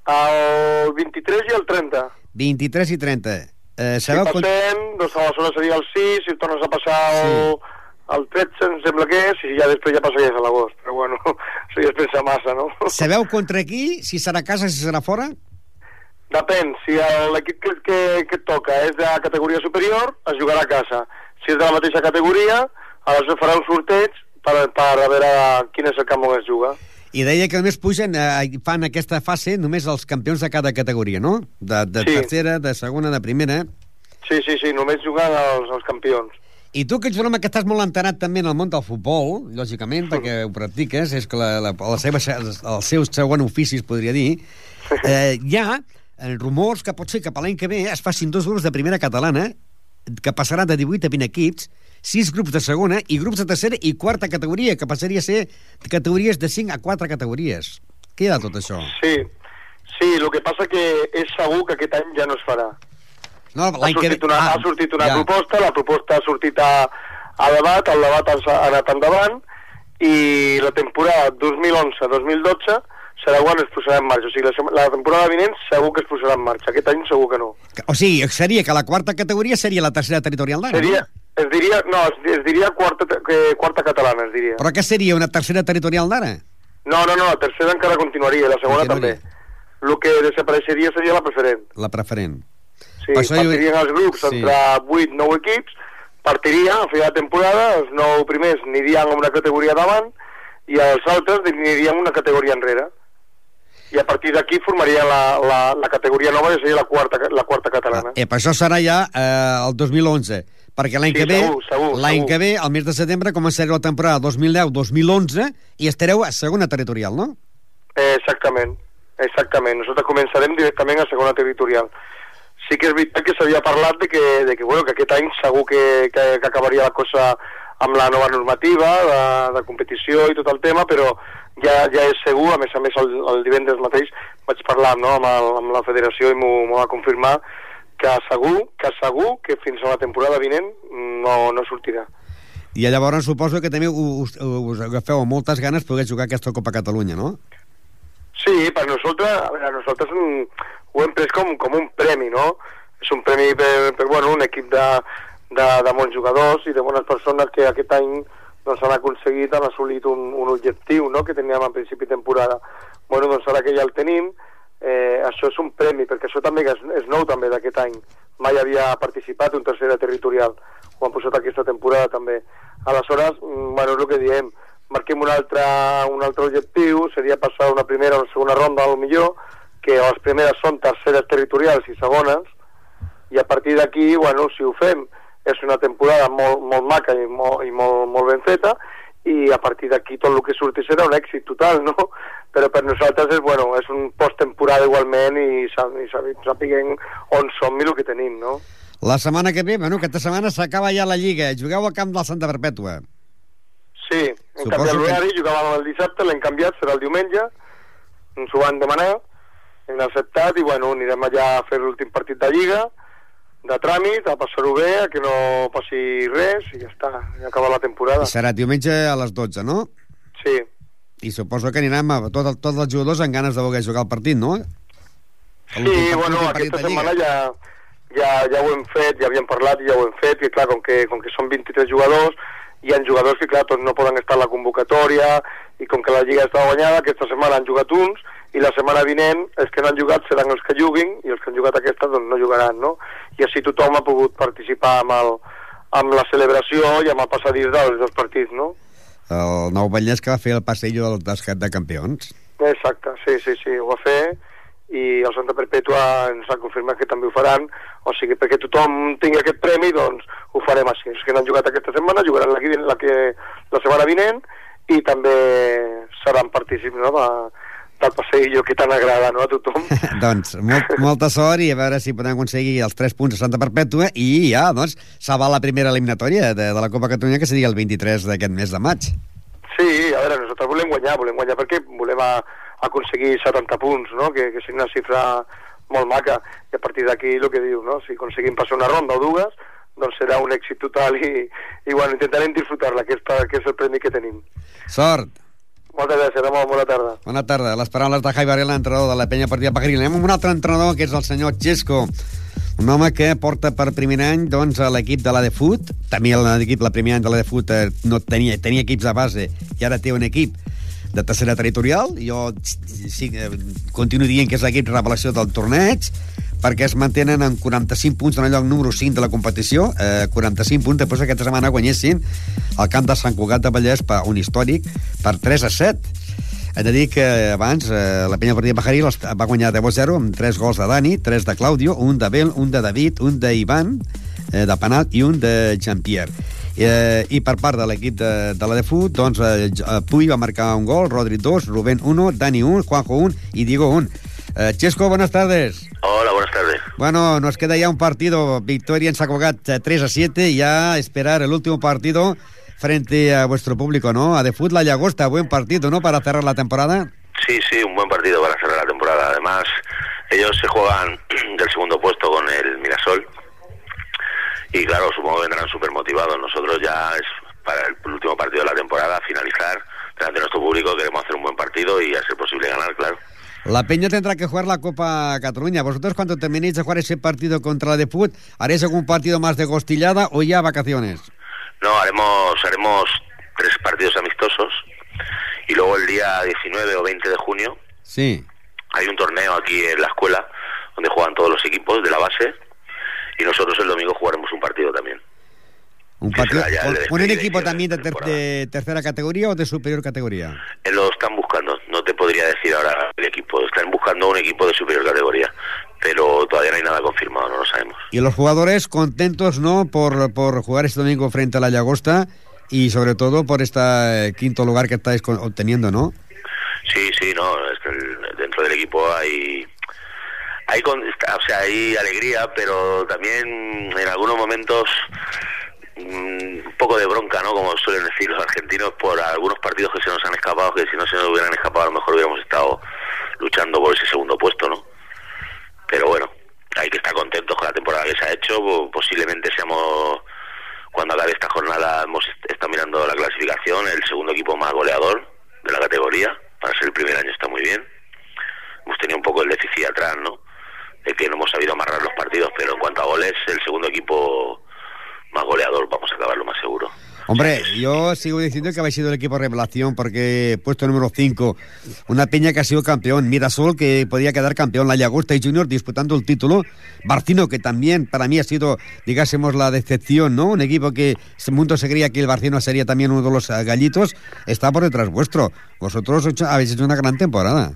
El 23 i el 30. 23 i 30. Eh, Si sabeu quan... passem, doncs aleshores seria el 6, si tornes a passar el, el 13, em sembla que és, i ja després ja passaries a l'agost. Però bueno, (laughs) això ja es pensa massa, no? Sabeu contra qui? Si serà a casa, si serà fora? Depèn, si l'equip que, que, que et toca és de categoria superior, es jugarà a casa. Si és de la mateixa categoria, aleshores farà un sorteig per, per a veure quin és el camp on es juga. I deia que només pugen, eh, fan aquesta fase només els campions de cada categoria, no? De, de Sí. tercera, de segona, de primera. Sí, sí, sí, només juguen els, els campions. I tu, que ets un home que estàs molt enterat també en el món del futbol, lògicament, perquè ho practiques, és que la, la, la seva, el seu segon ofici, es podria dir, eh, hi ha eh, rumors que pot ser que per l'any que ve es facin dos grups de primera catalana, que passarà de 18 a 20 equips, sis grups de segona i grups de tercera i quarta categoria, que passaria a ser categories de 5 a 4 categories. Què hi ha de tot això? Sí, sí, el que passa que és segur que aquest any ja no es farà. No, Ha sortit una, ha sortit una ja. proposta, la proposta ha sortit a, a debat, el debat ha anat endavant, i la temporada 2011-2012 serà quan es posarà en marxa. O sigui, la, la temporada vinent segur que es posarà en marxa. Aquest any segur que no. O sigui, seria que la quarta categoria seria la tercera territorial d'ara, Seria, no? es diria, no, es, es diria quarta, que, quarta catalana, es diria. Però què seria, una tercera territorial d'ara? No, no, no, la tercera encara continuaria, la segona Continuaria. també. El que desapareixeria seria la preferent. La preferent. Sí, Per això jo- partirien els grups Sí. entre 8 9 equips, partiria a fi de temporada, els 9 primers anirien a una categoria davant i els altres anirien una categoria enrere. I a partir d'aquí formarien la, la, la categoria nova, que seria la quarta, la quarta catalana. Eh, per això serà ja eh, el 2011, perquè l'any Sí, que ve, l'any que ve, al mes de setembre, començarà la temporada 2010-2011 i estareu a segona territorial, no? Eh, exactament, exactament. Nosaltres començarem directament a segona territorial. sí que és veritat que s'havia parlat de que, de que, bueno, que aquest any segur que, que, que acabaria la cosa amb la nova normativa de, de competició i tot el tema, però ja, ja és segur, a més a més el, el divendres mateix vaig parlar no, amb, el, amb la federació i m'ho va confirmar que segur, que segur que fins a la temporada vinent no, no sortirà. I llavors suposo que també us, us agafeu amb moltes ganes poder jugar aquesta Copa Catalunya, no? Sí, per nosaltres, a veure, nosaltres ho hem pres com, com un premi, no? És un premi per, per bueno, un equip de, de, de bons jugadors i de bones persones que aquest any doncs, han aconseguit, han assolit un, un objectiu no? que teníem a principi temporada. Bueno, doncs ara que ja el tenim, eh, això és un premi, perquè això també és, és nou també d'aquest any. Mai havia participat un tercera territorial, ho han posat aquesta temporada també. Aleshores, mm, bueno, és el que diem, marquem un altre, un altre objectiu, seria passar una primera o una segona ronda, al millor, que les primeres són terceres territorials i segones, i a partir d'aquí, bueno, si ho fem, és una temporada molt, molt maca i, molt, i molt, molt ben feta, i a partir d'aquí tot el que surti serà un èxit total, no? (laughs) Però per nosaltres és, bueno, és un post-temporada igualment i, i sapiguem on som i el que tenim, no? La setmana que ve, bueno, aquesta setmana s'acaba ja la Lliga. Jugueu al camp de la Santa Perpètua. Sí, hem canviat l'horari, que... jugàvem el dissabte, l'hem canviat, serà el diumenge, ens ho van demanar, hem acceptat i bueno, anirem allà a fer l'últim partit de Lliga, de tràmit, a passar-ho bé, a que no passi res i ja està, ja acaba la temporada. I serà diumenge a les 12, no? Sí. I suposo que anirem a tot, tots els jugadors amb ganes de voler jugar el partit, no? Sí, bueno, aquesta setmana ja, ja, ja ho hem fet, ja havíem parlat i ja ho hem fet, i clar, com que, com que són 23 jugadors, hi ha jugadors que, clar, tots no poden estar a la convocatòria, i com que la Lliga està guanyada, aquesta setmana han jugat uns, i la setmana vinent els que no han jugat seran els que juguin, i els que han jugat aquesta doncs no jugaran, no? I així tothom ha pogut participar amb, el, amb la celebració i amb el passadís dels dos partits, no? El Nou Vallès que va fer el passeillo del basquet de campions. Exacte, sí, sí, sí, ho va fer i el Santa Perpètua ens ha confirmat que també ho faran, o sigui, perquè tothom tingui aquest premi, doncs ho farem així. Els que no han jugat aquesta setmana jugaran la, la, que, la setmana vinent i també seran partícips no, de, del passeillo que tant agrada no, a tothom. (laughs) doncs molt, molta sort i a veure si podem aconseguir els 3 punts a Santa Perpètua i ja, doncs, salvar la primera eliminatòria de, de la Copa Catalunya que seria el 23 d'aquest mes de maig. Sí, a veure, nosaltres volem guanyar, volem guanyar perquè volem a, aconseguir 70 punts, no? que, que sigui una xifra molt maca, i a partir d'aquí el que diu, no? si aconseguim passar una ronda o dues, doncs serà un èxit total i, i bueno, intentarem disfrutar-la, que, és, que és el premi que tenim. Sort! Moltes gràcies, Ramon, bona tarda. Bona tarda. Les paraules de Jai Varela, entrenador de la penya partida Pajaril. Anem amb un altre entrenador, que és el senyor Xesco, un home que porta per primer any doncs, a l'equip de la de Fut. També l'equip, la primer any de la de Fut, eh, no tenia, tenia equips de base i ara té un equip de tercera territorial. Jo sí, eh, continuo dient que és l'equip revelació del torneig perquè es mantenen en 45 punts en el lloc número 5 de la competició, eh, 45 punts després aquesta setmana guanyessin el camp de Sant Cugat de Vallès per un històric per 3 a 7 he de dir que abans eh, la penya partida Pajarí va guanyar 10 a 0 amb 3 gols de Dani, 3 de Claudio, un de Bel, un de David, un d'Ivan, eh, de Penal i un de Jean-Pierre. Eh, I per part de l'equip de, de la de Fut, doncs eh, Puy va marcar un gol, Rodri 2, Rubén 1, Dani 1, Juanjo 1 i Diego 1. Eh, Chesco, buenas tardes. Hola, buenas tardes. Bueno, nos queda ya un partido, victoria en Sacogat 3 a 7, ya esperar el último partido frente a vuestro público, ¿no? A De La Llagosta, buen partido, ¿no? Para cerrar la temporada. Sí, sí, un buen partido para cerrar la temporada. Además, ellos se juegan (clears throat) del segundo puesto con el Mirasol. Y claro, supongo que vendrán súper motivados. Nosotros ya es para el último partido de la temporada, finalizar delante de nuestro público, queremos hacer un buen partido y a ser posible ganar, claro. La Peña tendrá que jugar la Copa Cataluña. ¿Vosotros cuando terminéis de jugar ese partido contra la de Fut, haréis algún partido más de gostillada o ya vacaciones? No, haremos, haremos tres partidos amistosos y luego el día 19 o 20 de junio sí. hay un torneo aquí en la escuela donde juegan todos los equipos de la base y nosotros el domingo jugaremos un partido también. ¿Un, partido, ¿un equipo también de, ter de, tercera categoría o de superior categoría? Eh, lo están buscando, no te podría decir ahora el equipo, están buscando un equipo de superior categoría, pero todavía no hay nada confirmado, no lo sabemos. Y los jugadores contentos, ¿no?, por, por jugar este domingo frente a la Llagosta y sobre todo por este quinto lugar que estáis obteniendo, ¿no? Sí, sí, no, es que el, dentro del equipo hay hay, con, o sea, hay alegría, pero también en algunos momentos mm, un poco de bronca, ¿no? Como suelen decir los argentinos, por algunos partidos que se nos han escapado, que si no se nos hubieran escapado a lo mejor hubiéramos estado luchando por ese segundo puesto, ¿no? Pero bueno, hay que estar contentos con la temporada que se ha hecho, posiblemente seamos cuando acabe esta jornada hemos estado mirando la clasificación, el segundo equipo más goleador de la categoría, para ser el primer año está muy bien. Hemos tenido un poco el déficit atrás, ¿no? De que no hemos sabido amarrar los partidos, pero en cuanto a goles, el segundo equipo más goleador, vamos a acabar lo más seguro. Hombre, yo sigo diciendo que habéis sido el equipo revelación porque puesto número 5, una peña que ha sido campeón, Mirasol que podía quedar campeón, la Llagosta y Junior disputando el título, Barcino que también para mí ha sido, digásemos, la decepción, ¿no? Un equipo que ese mundo se creía que el Barcino sería también uno de los eh, gallitos, está por detrás vuestro. Vosotros habéis hecho una gran temporada.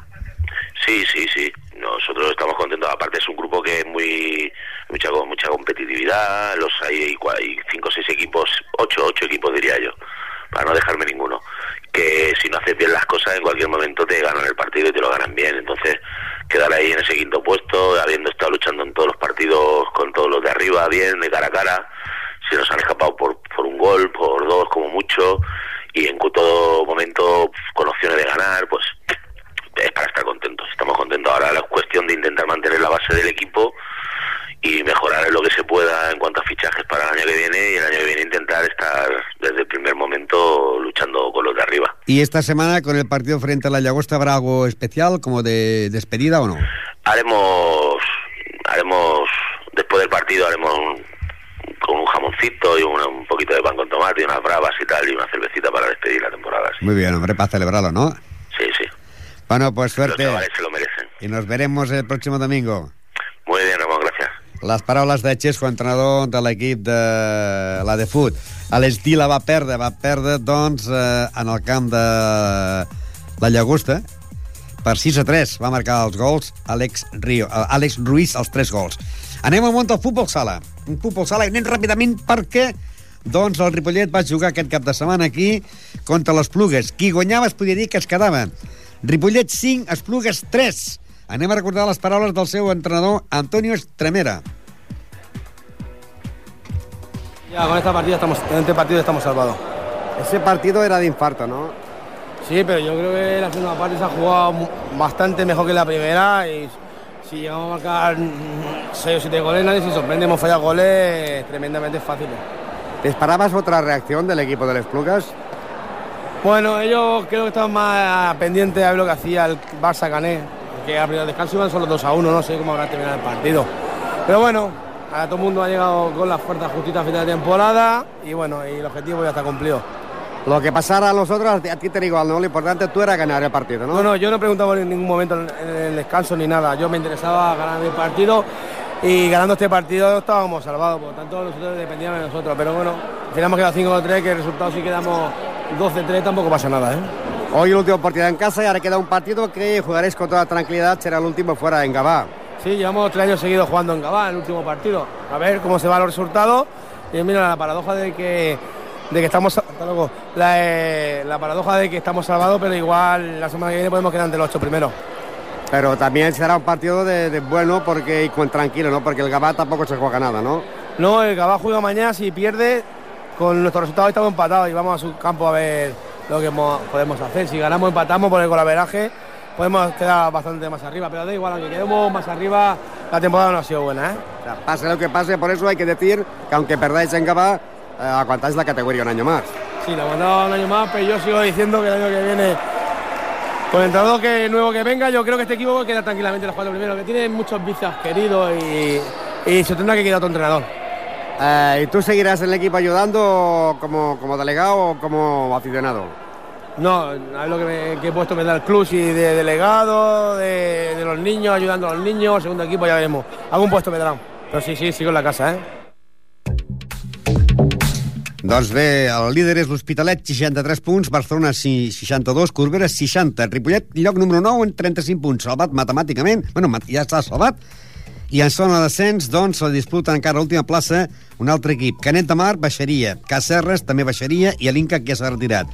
Sí, sí, sí. Nosotros estamos contentos. Aparte es un grupo que es muy mucha mucha competitividad. Los hay, hay cinco o seis equipos, ocho, ocho equipos diría yo, para no dejarme ninguno. Que si no haces bien las cosas en cualquier momento te ganan el partido y te lo ganan bien. Entonces quedar ahí en ese quinto puesto, habiendo estado luchando en todos los partidos con todos los de arriba, bien, de cara a cara. Si nos han escapado por, por un gol, por dos, como mucho, y en todo momento con opciones de ganar, pues es para estar contentos. Estamos contentos. Ahora la cuestión de intentar mantener la base del equipo y mejorar en lo que se pueda en cuanto a fichajes para el año que viene y el año que viene intentar estar desde el primer momento luchando con los de arriba. ¿Y esta semana con el partido frente a la Llagosta habrá algo especial como de despedida o no? Haremos, haremos después del partido haremos con un jamoncito y un, poquito de pan con tomate y unas bravas y tal y una cervecita para despedir la temporada. Muy bien, hombre, para celebrarlo, ¿no? Sí, sí. Bueno, pues suerte. se lo merecen. Y nos veremos el próximo domingo. Muy bien, Ramón, gracias. Les paraules de Xesco, entrenador de l'equip de la de Fut. A l'Estila va perdre, va perdre, doncs, eh, en el camp de la Llagosta, per 6 a 3 va marcar els gols Àlex, Rio, eh, Àlex Ruiz els 3 gols. Anem al món del futbol sala. Un futbol sala i anem ràpidament perquè doncs el Ripollet va jugar aquest cap de setmana aquí contra les Plugues. Qui guanyava es podia dir que es quedava. Ripollet 5, Esplugues 3. Anem a recordar les paraules del seu entrenador Antonio Estremera. Ya, con esta partida estamos, en este partido estamos salvados. Ese partido era de infarto, ¿no? Sí, pero yo creo que la segunda parte se ha jugado bastante mejor que la primera y si llegamos a marcar 6 o 7 goles, nadie se sorprende, hemos fallado goles tremendamente fáciles. ¿Te esperabas otra reacción del equipo de las Plugas? Bueno, ellos creo que estaban más pendientes a ver lo que hacía el Barça Cané, que al primer descanso iban solo 2 a 1, no sé cómo habrá terminado el partido. Pero bueno, a todo el mundo ha llegado con las fuerzas justitas a final de temporada y bueno, y el objetivo ya está cumplido. Lo que pasara a nosotros, a ti te ¿no? Lo importante tú era ganar el partido, ¿no? No, no, yo no preguntaba en ningún momento en el descanso ni nada. Yo me interesaba ganar el partido y ganando este partido estábamos salvados, por lo tanto nosotros dependíamos de nosotros. Pero bueno, al final hemos quedado 5-3, que el resultado si quedamos 12-3 tampoco pasa nada, ¿eh? Hoy el último partido en casa y ahora queda un partido que jugaréis con toda tranquilidad, será el último fuera en Gabá. Sí, llevamos tres años seguidos jugando en Gabá, el último partido. A ver cómo se van los resultados. Y mira, la paradoja de que, de que estamos... Luego, la, eh, la paradoja de que estamos salvados, pero igual la semana que viene podemos quedar entre los ocho primeros. Pero también será un partido de, de bueno porque y con tranquilo, ¿no? Porque el Gabá tampoco se juega nada, ¿no? No, el Gabá juega mañana, si pierde, con nuestros resultados estamos empatados y vamos a su campo a ver lo que podemos hacer. Si ganamos, empatamos por el colaveraje, podemos quedar bastante más arriba, pero da igual, aunque quedemos más arriba, la temporada no ha sido buena, ¿eh? O sea, pase lo que pase, por eso hay que decir que aunque perdáis en Gabá, eh, aguantáis la categoría un año más. Sí, la aguantamos un año más, pero yo sigo diciendo que el año que viene, con el entrenador que, nuevo que venga, yo creo que este equipo queda tranquilamente los cuatro primeros, que tiene muchos vicios queridos y, y se tendrá que quedar otro entrenador. Eh, ¿Y tú seguirás en el equipo ayudando como, como delegado o como aficionado? No, es lo que, me, que he puesto me da el club, si de delegado, de, de, los niños, ayudando a los niños, segundo equipo ya veremos. Algún puesto me darán. Pero sí, sí, sigo en la casa, eh? Doncs bé, el líder és l'Hospitalet, 63 punts, Barcelona 62, Corbera 60, Ripollet, lloc número 9 en 35 punts, salvat matemàticament, bueno, ja està salvat, i en zona de descens, doncs, se disputa encara l'última plaça un altre equip. Canet de Mar baixaria, Cacerres també baixaria i l'Inca que s'ha retirat.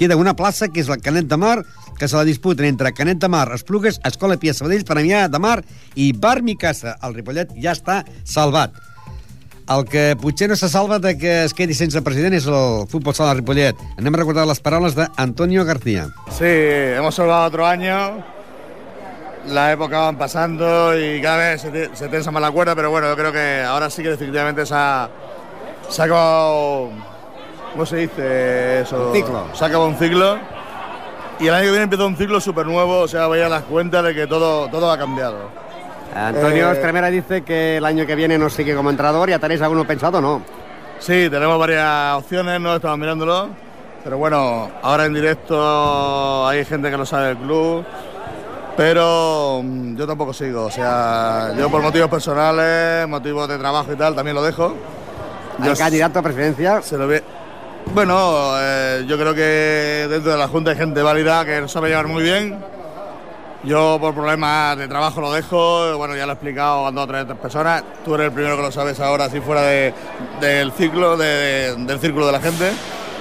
queda una plaça, que és el Canet de Mar, que se la disputen entre Canet de Mar, Esplugues, Escola Pia Sabadell, Premià de Mar i Bar Micasa. El Ripollet ja està salvat. El que potser no se salva de que es quedi sense president és el futbol sala Ripollet. Anem a recordar les paraules d'Antonio García. Sí, hemos salvado otro año. La época van pasando y cada vez se, te- se tensa más la cuerda, pero bueno, yo creo que ahora sí que definitivamente se ha, se ha acabado. ¿Cómo se dice eso? Un ciclo. Se ha acabado un ciclo. Y el año que viene empieza un ciclo súper nuevo, o sea, vaya a las cuentas de que todo, todo ha cambiado. Antonio Eh, Estremera dice que el año que viene no sigue como entrenador. ¿Ya tenéis alguno pensado no? Sí, tenemos varias opciones, no estamos mirándolo. Pero bueno, ahora en directo hay gente que lo sabe del club. Pero mm, yo tampoco sigo. O sea, yo por motivos personales, motivos de trabajo y tal, también lo dejo. ¿Hay candidato a presidencia? se lo ve. Bueno, eh, yo creo que dentro de la Junta hay gente válida que lo sabe llevar muy bien. Yo por problemas de trabajo lo dejo, bueno, ya lo he explicado a dos o tres personas. Tú eres el primero que lo sabes ahora, así fuera de- del ciclo, de- del círculo de la gente.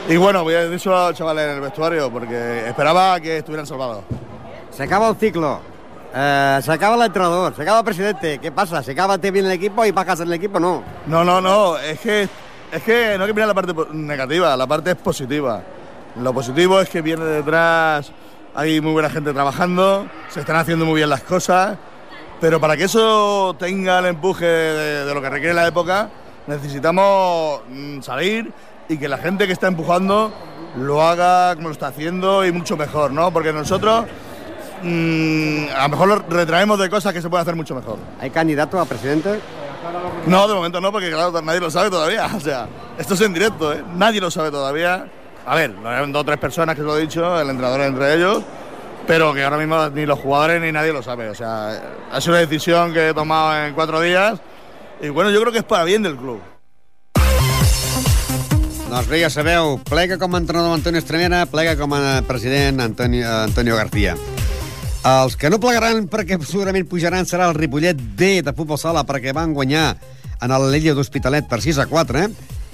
Y bueno, voy a decir a los chavales en el vestuario, porque esperaba que estuvieran salvados. Se acaba el ciclo. Eh, se acaba el entrenador, se acaba el presidente. ¿Qué pasa? ¿Se acaba bien el equipo y bajas en el equipo? No. No, no, no, es que, es que no hay que mirar la parte negativa, la parte es positiva. Lo positivo es que viene detrás, hay muy buena gente trabajando, se están haciendo muy bien las cosas, pero para que eso tenga el empuje de, de lo que requiere la época, necesitamos mm, salir y que la gente que está empujando lo haga como lo está haciendo y mucho mejor, ¿no? Porque nosotros mm, a lo mejor lo retraemos de cosas que se pueden hacer mucho mejor. ¿Hay candidato a presidente? No, de momento no, porque claro, nadie lo sabe todavía. (laughs) O sea, esto es en directo, ¿eh? Nadie lo sabe todavía. A ver, lo han dos o tres personas que os lo he dicho, el entrenador entre ellos, pero que ahora mismo ni los jugadores ni nadie lo sabe. O sea, ha sido una decisión que he tomado en cuatro días y bueno, yo creo que es para bien del club. Doncs bé, ja sabeu, plega com a entrenador Antonio Estremera, plega com a president Antonio, Antonio García. Els que no plegaran perquè segurament pujaran serà el Ripollet D de futbol sala perquè van guanyar en el l'Ella d'Hospitalet per 6 a 4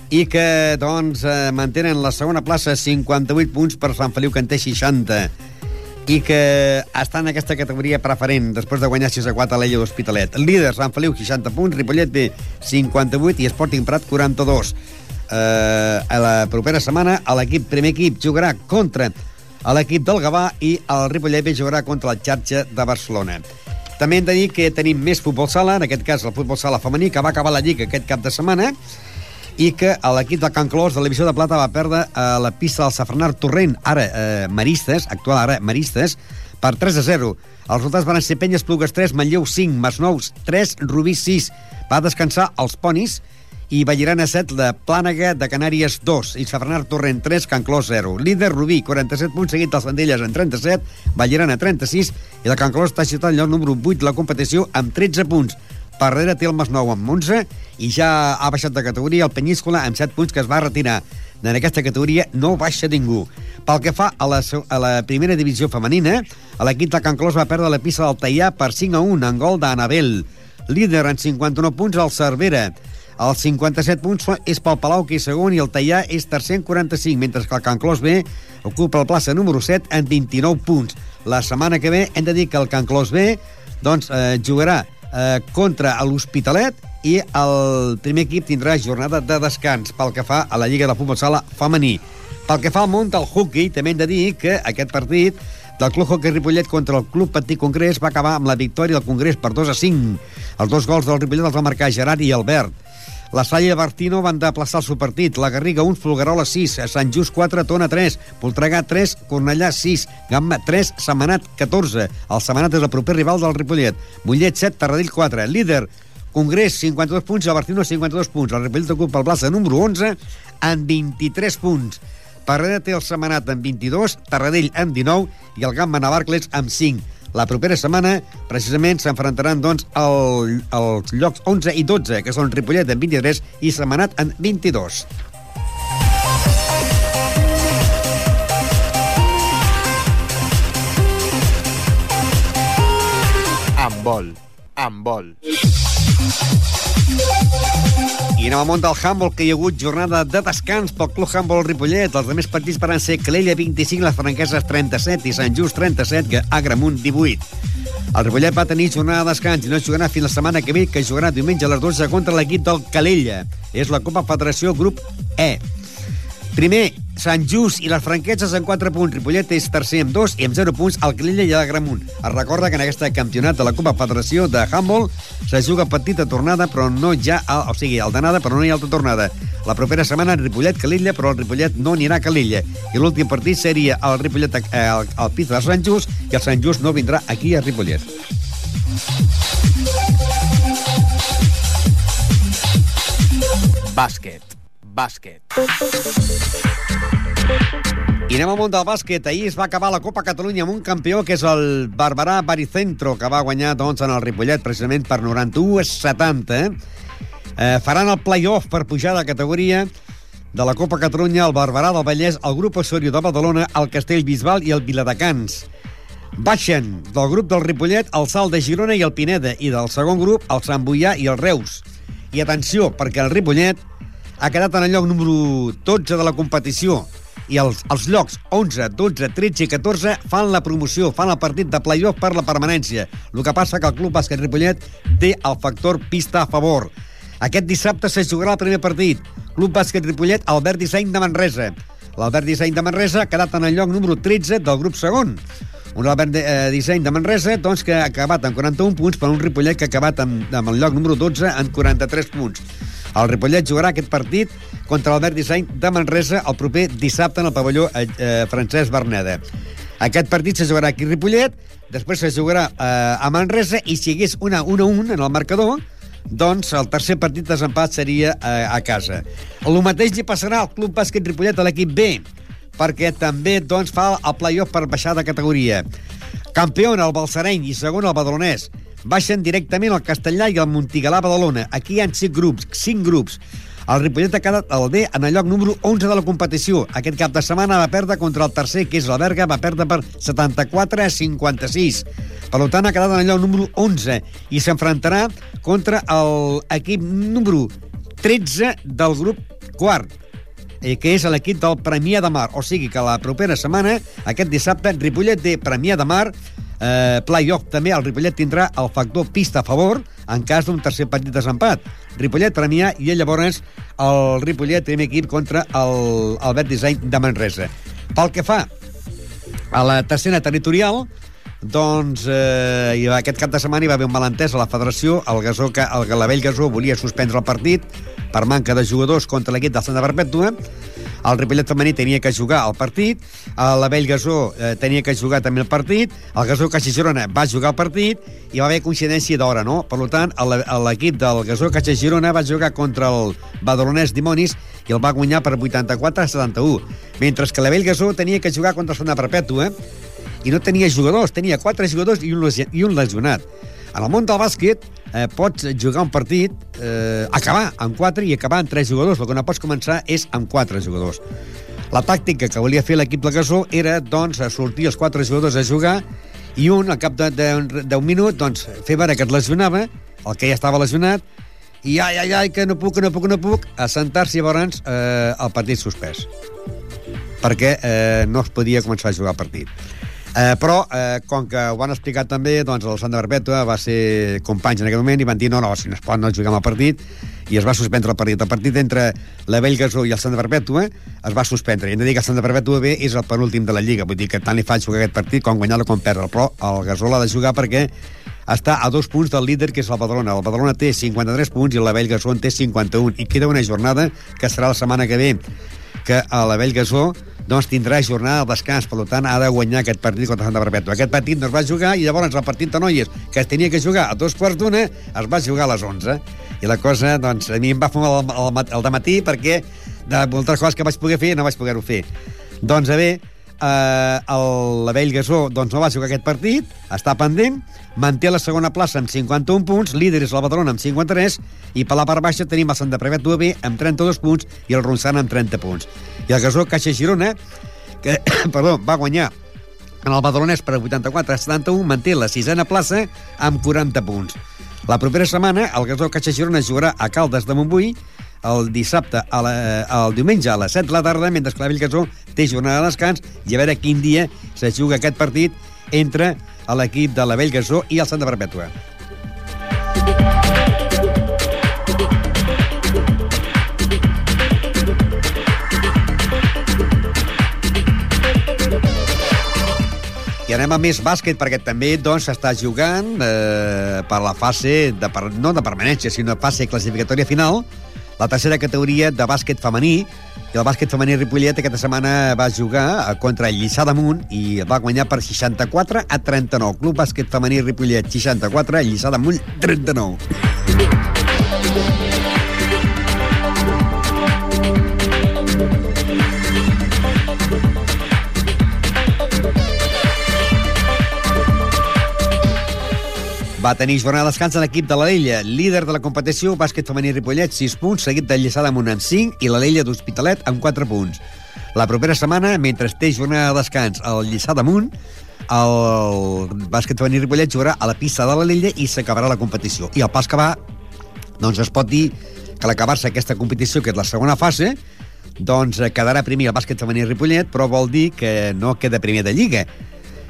i que doncs eh, mantenen la segona plaça 58 punts per Sant Feliu que en té 60 i que està en aquesta categoria preferent després de guanyar 6 a 4 a l'Ella d'Hospitalet. Líder, Sant Feliu, 60 punts, Ripollet B, 58 i Sporting Prat, 42. Eh, a la propera setmana l'equip primer equip jugarà contra l'equip del Gavà i el Ripollet jugarà contra la xarxa de Barcelona. També hem de dir que tenim més futbol sala, en aquest cas el futbol sala femení, que va acabar la Lliga aquest cap de setmana, i que l'equip de Can Clos de la Divisió de Plata va perdre a la pista del Safranar Torrent, ara eh, Maristes, actual ara Maristes, per 3 a 0. Els resultats van ser Penyes Plugues 3, Manlleu 5, Masnous 3, Rubí 6. Va descansar els ponis i Vallirana 7, la Plànega de Canàries 2 i Safranar Torrent 3, Can Clos 0. Líder Rubí, 47 punts, seguit dels Vendelles en 37, Vallirana 36 i la Can Clos està ciutat al lloc número 8 de la competició amb 13 punts. Per darrere té el Masnou amb 11 i ja ha baixat de categoria el Penyíscola amb 7 punts que es va retirar. En aquesta categoria no baixa ningú. Pel que fa a la, a la primera divisió femenina, l'equip de Can Clos va perdre la pista del Teià per 5 a 1 en gol d'Anabel. Líder en 59 punts el Cervera. Els 57 punts és pel Palau, que és segon, i el Teià és tercer en 45, mentre que el Can Clos B ocupa la plaça número 7 en 29 punts. La setmana que ve hem de dir que el Can Clos B doncs, eh, jugarà eh, contra l'Hospitalet i el primer equip tindrà jornada de descans pel que fa a la Lliga de Futbol Sala femení. Pel que fa al món del hockey, també hem de dir que aquest partit del Club Hockey Ripollet contra el Club Patí Congrés va acabar amb la victòria del Congrés per 2 a 5. Els dos gols del Ripollet els va marcar Gerard i Albert. La Salle i Bartino van desplaçar el seu partit. La Garriga 1, Folguerola 6, Sant Just 4, Tona 3, Voltregà 3, Cornellà 6, Gamma 3, Semanat 14. El Semanat és el proper rival del Ripollet. Mollet 7, Tarradell 4. Líder, Congrés 52 punts, el Bartino 52 punts. El Ripollet ocupa el plaça número 11 en 23 punts. Parrera té el Semanat amb 22, Tarradell amb 19 i el Gamma Navarcles amb 5. La propera setmana, precisament, s'enfrontaran doncs, el, els llocs 11 i 12, que són Ripollet amb 23 i Semanat amb 22. Amb vol, amb vol. I anem al món del handball, que hi ha hagut jornada de descans pel Club Handball Ripollet. Els altres partits van ser Calella 25, les franqueses 37 i Sant Just 37, que Agramunt 18. El Ripollet va tenir jornada de descans i no jugarà fins la setmana que ve, que jugarà diumenge a les 12 contra l'equip del Calella. És la Copa Federació Grup E. Primer, Sant Just i les Franqueses en 4 punts. Ripollet és tercer amb 2 i amb 0 punts el Calella i el Gramunt. Es recorda que en aquest campionat de la Copa Federació de Handball se juga petita tornada, però no ja, o sigui, el d'anada, però no hi ha altra tornada. La propera setmana Ripollet-Calella, però el Ripollet no anirà a Calella. I l'últim partit seria el Ripollet eh, al, al pis de Sant Just i el Sant Just no vindrà aquí a Ripollet. Bàsquet. Bàsquet. I anem al món del bàsquet. Ahir es va acabar la Copa Catalunya amb un campió que és el Barberà Baricentro, que va guanyar doncs, en el Ripollet precisament per 91 a 70. Eh? Eh, faran el play-off per pujar de categoria de la Copa Catalunya, el Barberà del Vallès, el grup Osorio de Badalona, el Castellbisbal i el Viladecans. Baixen del grup del Ripollet el Salt de Girona i el Pineda, i del segon grup el Sant Boià i el Reus. I atenció, perquè el Ripollet ha quedat en el lloc número 12 de la competició i els, els llocs 11, 12, 13 i 14 fan la promoció, fan el partit de play-off per la permanència. El que passa que el Club Bàsquet Ripollet té el factor pista a favor. Aquest dissabte se jugarà el primer partit. Club Bàsquet Ripollet, Albert Disseny de Manresa. L'Albert Disseny de Manresa ha quedat en el lloc número 13 del grup segon. Un Albert de, eh, Disseny de Manresa doncs, que ha acabat amb 41 punts per un Ripollet que ha acabat amb, amb el lloc número 12 amb 43 punts. El Ripollet jugarà aquest partit contra l'Albert Disseny de Manresa el proper dissabte en el pavelló eh, eh, Francesc Berneda. Aquest partit se jugarà aquí a Ripollet, després se jugarà eh, a Manresa i si hi hagués una 1-1 en el marcador, doncs el tercer partit desempat seria eh, a casa. El mateix li passarà al Club Bàsquet Ripollet a l'equip B, perquè també doncs, fa el play-off per baixar de categoria. Campió el Balsareny i segon el Badalonès. Baixen directament el Castellà i el Montigalà Badalona. Aquí hi ha cinc grups, cinc grups. El Ripollet ha quedat el D en el lloc número 11 de la competició. Aquest cap de setmana va perdre contra el tercer, que és la Berga, va perdre per 74 a 56. Per tant, ha quedat en el lloc número 11 i s'enfrontarà contra l'equip número 13 del grup quart eh, que és l'equip del Premià de Mar. O sigui que la propera setmana, aquest dissabte, Ripollet té Premià de Mar, eh, play-off també, el Ripollet tindrà el factor pista a favor en cas d'un tercer partit desempat. Ripollet, Premià i llavors el Ripollet, primer equip contra el Albert Disseny de Manresa. Pel que fa a la tercera territorial, doncs eh, i aquest cap de setmana hi va haver un malentès a la federació, el, Gasó, el Galavell Gasó volia suspendre el partit per manca de jugadors contra l'equip del Santa Perpètua, el Ripollet femení tenia que jugar el partit, l'Avell Gasó eh, tenia que jugar també el partit, el Gasó Caixa Girona va jugar el partit i va haver coincidència d'hora, no? Per tant, l'equip del Gasó Caixa Girona va jugar contra el Badalonès Dimonis i el va guanyar per 84 a 71, mentre que l'Avell Gasó tenia que jugar contra Santa Perpètua i no tenia jugadors, tenia quatre jugadors i un, i un lesionat. En el món del bàsquet eh, pots jugar un partit, eh, acabar amb quatre i acabar amb tres jugadors. El que no pots començar és amb quatre jugadors. La tàctica que volia fer l'equip de Gasó era doncs, sortir els quatre jugadors a jugar i un, al cap d'un minut, doncs, fer veure que et lesionava, el que ja estava lesionat, i ai, ai, ai, que no puc, que no puc, que no puc, assentar-se llavors eh, el partit suspès. Perquè eh, no es podia començar a jugar el partit. Eh, però, eh, com que ho van explicar també, doncs el Santa Perpètua va ser companys en aquell moment i van dir no, no, si no es pot no juguem el partit i es va suspendre el partit. El partit entre la Vell Gasó i el Santa Perpètua es va suspendre. I hem de dir que el Santa Perpètua B és el penúltim de la Lliga, vull dir que tant li fa jugar aquest partit com guanyar-lo com perdre. Però el Gasó l'ha de jugar perquè està a dos punts del líder, que és el Badalona. El Badalona té 53 punts i la Vell Gasó en té 51. I queda una jornada que serà la setmana que ve que a la Vell Gasó doncs tindrà jornada de descans, per tant ha de guanyar aquest partit contra Santa Perpètua. Aquest partit no es va jugar i llavors el partit de noies, que es tenia que jugar a dos quarts d'una, es va jugar a les 11. I la cosa, doncs, a mi em va fumar el, el, el matí perquè de moltes coses que vaig poder fer no vaig poder-ho fer. Doncs, a veure, eh, l'Avell Gasó doncs, no va jugar aquest partit, està pendent, manté la segona plaça amb 51 punts, líder és la Badalona amb 53, i per la part baixa tenim el Sant de Prevet UAB amb 32 punts i el Ronçana amb 30 punts. I el Gasó Caixa Girona, que (coughs) perdó, va guanyar en el Badalonès per 84 a 71, manté la sisena plaça amb 40 punts. La propera setmana, el Gasó Caixa Girona jugarà a Caldes de Montbui el dissabte, a la, el diumenge a les 7 de la tarda, mentre que la Bellcasó té jornada de descans, i a veure quin dia se juga aquest partit entre l'equip de la Bellgasó i el Santa Perpètua. Anem a més bàsquet, perquè també doncs, s'està jugant eh, per la fase, de, per, no de permanència, sinó fase classificatòria final, la tercera categoria de bàsquet femení, i el bàsquet femení Ripollet aquesta setmana va jugar contra Lliçà d'Amunt i va guanyar per 64 a 39. Club bàsquet femení Ripollet 64, Lliçà d'Amunt 39. Va tenir jornada de descans en l'equip de l'Alella, líder de la competició, bàsquet femení Ripollet, 6 punts, seguit de Lliçà d'Amunt amb 5 i l'Alella d'Hospitalet amb 4 punts. La propera setmana, mentre té jornada de descans al Lliçà d'Amunt, el bàsquet femení Ripollet jugarà a la pista de l'Alella i s'acabarà la competició. I el pas que va, doncs es pot dir que l'acabar-se aquesta competició, que és la segona fase, doncs quedarà primer el bàsquet femení Ripollet, però vol dir que no queda primer de Lliga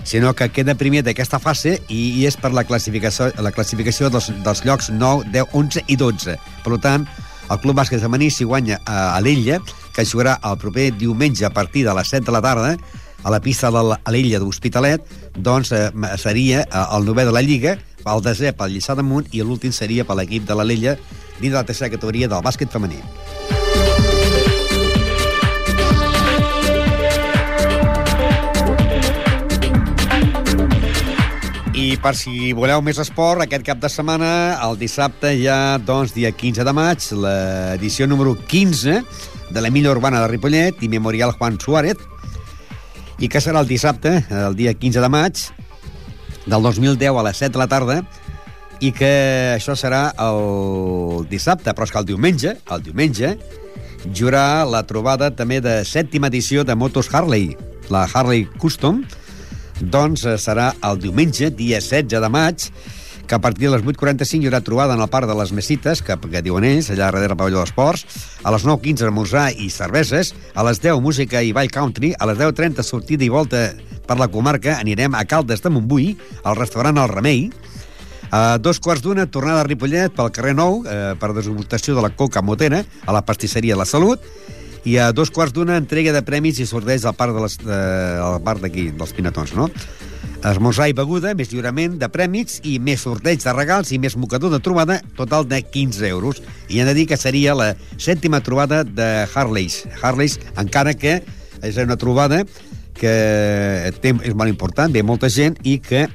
sinó que queda primer d'aquesta fase i, i és per la classificació, la classificació dels, dels llocs 9, 10, 11 i 12. Per tant, el Club Bàsquet Femení s'hi guanya a, a l'Ella, que jugarà el proper diumenge a partir de les 7 de la tarda, a la pista de l'Ella d'Hospitalet, doncs eh, seria eh, el novè de la Lliga, el desè pel Lliçà d'Amunt i l'últim seria per l'equip de l'Ella dins de la tercera categoria del bàsquet femení. I per si voleu més esport, aquest cap de setmana, el dissabte ja, doncs, dia 15 de maig, l'edició número 15 de la Milla Urbana de Ripollet i Memorial Juan Suárez, i que serà el dissabte, el dia 15 de maig, del 2010 a les 7 de la tarda, i que això serà el dissabte, però és que el diumenge, el diumenge, jugarà la trobada també de sèptima edició de Motos Harley, la Harley Custom, doncs eh, serà el diumenge, dia 16 de maig, que a partir de les 8.45 hi haurà trobada en el Parc de les Mesites, que, que diuen ells, allà darrere del pavelló d'esports, a les 9.15 esmorzar i cerveses, a les 10 música i ball country, a les 10.30 sortida i volta per la comarca, anirem a Caldes de Montbui, al restaurant El Remei, a dos quarts d'una, tornada a Ripollet pel carrer Nou, eh, per degustació de la coca motera, a la pastisseria La Salut, i a dos quarts d'una entrega de premis i sorteig al parc de de, al parc d'aquí, dels Pinatons, no? Esmorzar i beguda, més lliurament de prèmits i més sorteig de regals i més mocador de trobada, total de 15 euros. I hem de dir que seria la sèptima trobada de Harleys. Harleys, encara que és una trobada que té, és molt important, ve molta gent i que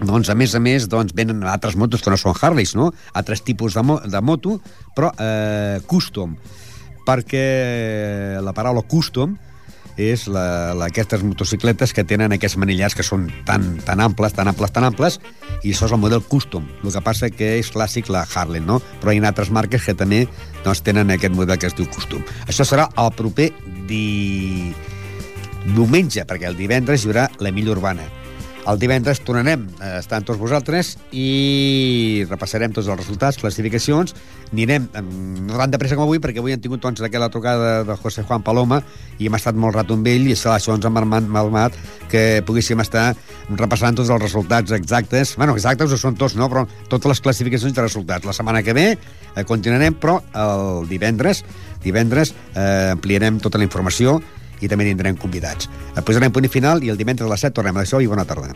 doncs, a més a més, doncs, venen altres motos que no són Harleys, no? Altres tipus de, mo de moto, però eh, custom perquè la paraula custom és la, la, aquestes motocicletes que tenen aquests manillars que són tan, tan amples, tan amples, tan amples, i això és el model custom. El que passa que és clàssic la Harley, no? Però hi ha altres marques que també doncs, tenen aquest model que es diu custom. Això serà el proper di... diumenge, perquè el divendres hi haurà la milla urbana. El divendres tornarem a estar amb tots vosaltres i repassarem tots els resultats, classificacions. Anirem, no tan de pressa com avui, perquè avui hem tingut doncs, aquella trucada de José Juan Paloma i hem estat molt rato amb ell i això ens ha malmat que poguéssim estar repassant tots els resultats exactes. bueno, exactes ho són tots, no? però totes les classificacions de resultats. La setmana que ve eh, continuarem, però el divendres divendres eh, ampliarem tota la informació i també tindrem convidats. Posarem punt final i el divendres a les 7 tornem a això i bona tarda.